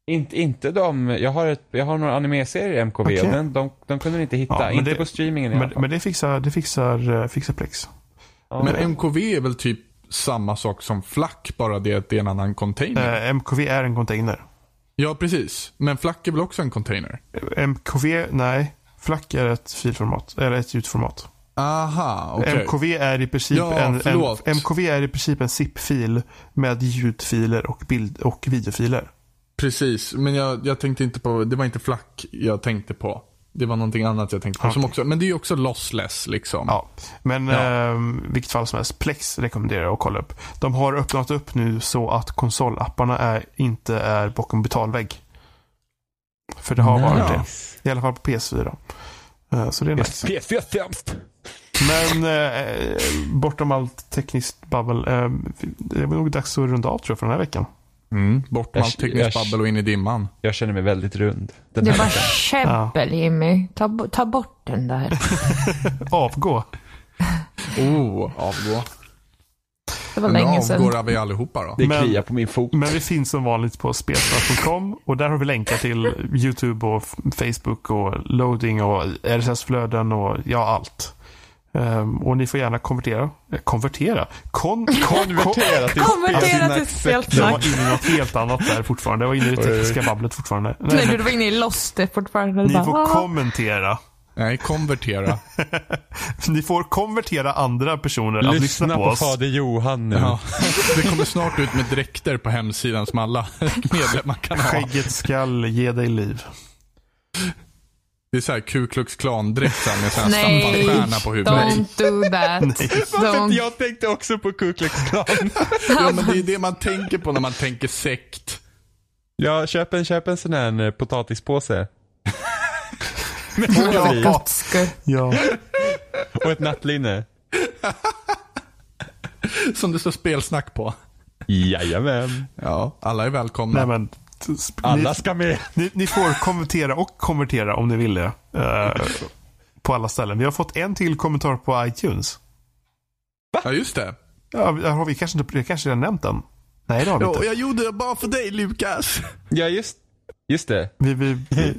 Inte, inte de, jag har, ett, jag har några animeserier i MKV Okej. och den, de, de kunde inte hitta, Ja, inte det- på streamingen i Men, alla fall. men det fixar, det fixar, eh, fixar Plex. Ja. Men MKV är väl typ samma sak som FLAC, bara det att det är en annan container? Eh, MKV är en container. Ja, precis. Men FLAC är väl också en container? MKV, nej. FLAC är ett filformat, eller ett ljudformat. Aha, okej. MKV är i princip Ja, en, en. MKV är i princip en zip-fil med ljudfiler och bild och videofiler. Precis, men jag, jag tänkte inte på, det var inte FLAC jag tänkte på. Det var någonting annat jag tänkte på. Som Okej. också, men det är ju också lossless liksom. Ja, men Ja. eh, vilket fall som helst. Plex rekommenderar jag att kolla upp. De har öppnat upp nu så att konsolapparna är, inte är bakom betalvägg. För det har varit det. Nice. I alla fall på PS4. Eh, så det är nice. PS4 sämst. Men eh, bortom allt tekniskt babbel. Eh, det är nog dags att runda av tror jag för den här veckan. Mm, bort med Jag- allt tekniskt jag- babbel och in i dimman. Jag känner mig väldigt rund. Den Det var käbbel Jimmy. Ta, ta bort den där. Avgå. Oh, avgå. Det var länge avgår sedan. vi allihopa då. Det Men- kliar på min fot. Men vi finns som vanligt på spelsnack.com och där har vi länkar till YouTube och Facebook och loading och RSS-flöden och ja, allt. Ehm, och ni får gärna konvertera. Eh, konvertera? Kon, kon, Konvertera till Konvertera till spelsnack. Jag var inne i något helt annat där fortfarande. Jag var inne i det tekniska babblet fortfarande. Nej, Nej, men du var inne i Lost fortfarande. ni Bara, får "Ah." kommentera. Nej, konvertera. Ni får konvertera andra personer att lyssna, Lyssna på på oss. fader Johan nu. Ja. Det kommer snart ut med dräkter på hemsidan som alla medlemmar kan ha. Skägget skall ge dig liv. Det är såhär Ku Klux Klan-dräkt så här med sån här Nej, stjärna på huvudet. don't do that. Don't. Jag tänkte också på Ku Klux Klan. Ja, men det är det man tänker på när man tänker sekt. Ja, köp en, köp en sån här eh, potatispåse. Ja, ja. Och ett nattlinne. Som det står spelsnack på. Jajamän. Ja, alla är välkomna. Nej, men, Alla ni, ska med. ni, ni får kommentera och konvertera om ni vill det. eh, på alla ställen. Vi har fått en till kommentar på iTunes. Ja, just det. Ja, har vi kanske inte, jag kanske redan nämnt den? Nej, det har vi Ja, inte. jag gjorde det bara för dig Lukas. Ja, just, Just det. Vi, vi, vi,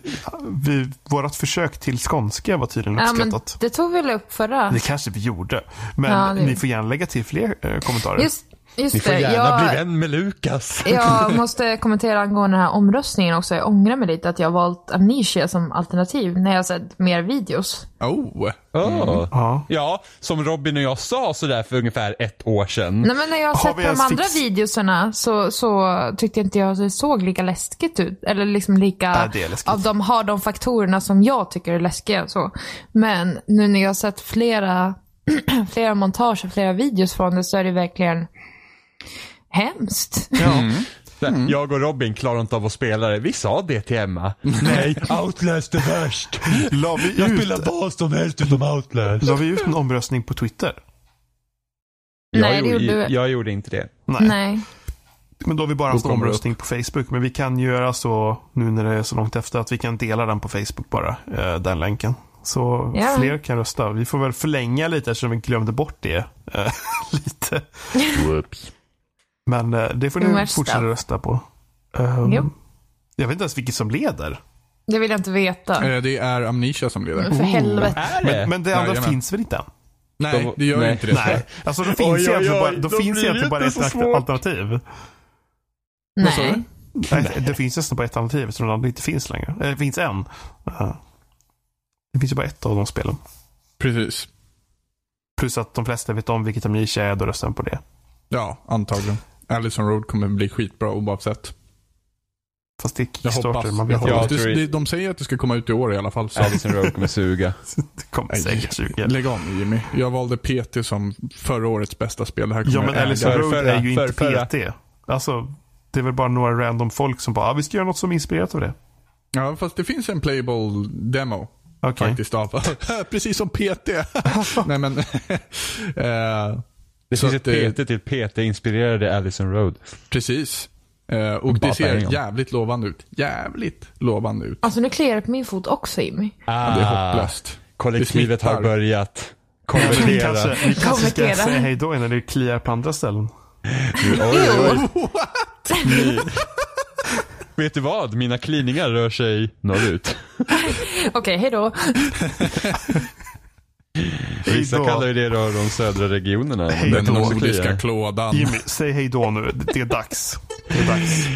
vi, vårat försök till skånska var tydligen Ja, men uppskattat. det tog vi väl upp förra. Det kanske vi gjorde. Men Ja, ni får gärna lägga till fler eh, kommentarer. Just, just Ni får det. gärna jag, bli vän med Lukas. jag måste kommentera angående den här omröstningen också. Jag ångrar mig lite att jag har valt Amnesia som alternativ när jag sett mer videos. Oh. Oh. Ja. Ja, som Robin och jag sa sådär för ungefär ett år sedan. Nej, men när jag har sett de andra fix- videosarna så, så tyckte inte jag att det såg lika läskigt ut. Eller liksom lika, läskigt. av de har de faktorerna som jag tycker är läskiga. Så. Men nu när jag har sett flera, flera montage och flera videos från det så är det verkligen hemskt. Ja. Såhär, Jag och Robin klarar inte av att spela det. Vi sa det till Emma. Nej, Outlast är värst. La, vi Jag ut, spelar vad som helst utom Outlast. la vi ut en omröstning på Twitter? Nej, jag, det gjorde gjorde, du. jag gjorde inte det. Nej. Nej. Men då har vi bara haft det omröstning på Facebook. Men vi kan göra så nu när det är så långt efter att vi kan dela den på Facebook bara. eh, Den länken. Så Ja. fler kan rösta. Vi får väl förlänga lite eftersom vi glömde bort det. eh, lite. Men eh, det får ni fortsätta rösta på. Um, jag vet inte ens vilket som leder. Det vill jag inte veta. Eh, Det är Amnesia som leder. Men för helvete. Är det? Men, men det andra Jajamän. finns väl inte än? Nej, De- det gör ju nej. inte det. Nej, alltså det finns Oj, oj, egentligen oj, bara, då då finns egentligen bara ett svårt. alternativ. Nej. Nej, det finns nästan bara ett alternativ eftersom det andra inte finns längre. Eh, Det finns en. Det finns ju bara ett av de spelen. Precis. Plus att de flesta vet om vilket Amnesia är, då röstar de på det. Ja, antagligen. Allison Road kommer bli skitbra oavsett. Fast det är Jag Kickstarter, hoppas. man vet Ja, Det, de säger att det ska komma ut i år i alla fall. Så. Addison Road kommer suga. Det kommer säkert 20. Lägg nu Jimmy. Jag valde PT som förra årets bästa spel. Det här Ja, men. Allison Road förra- är ju inte för- förra. PT. Alltså, det är väl bara några random folk som bara, ah, vi ska göra något som är inspirerat av det. Ja, fast det finns en playable demo. Okej. Faktiskt av. Precis som PT. Nej men. eh, Det Så finns ett PT till PT-inspirerade Addison Road. precis. Eh, och Bara det ser jävligt lovande ut. Jävligt lovande ut. Alltså nu kliar det på min fot också Jimmy. Ah, Ja, det är hopplöst. Kollektivet har börjat Vi konvertera. kanske, vi kanske ska säga hej då innan det kliar på andra ställen. Oj, oj, oj. Ni- Vet du vad? Mina kliningar rör sig norrut. Okej, hej då. Vissa då. kallar ju det då de södra regionerna. Hej Den då. nordiska klådan. Jimmy, säg hej då nu. Det är dags. Det är dags.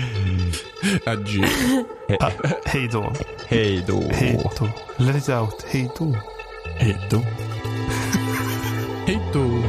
Adjö. Ah, hej då. Hej då. Hej då. Let it out. Hej då. Hej då. Hej då.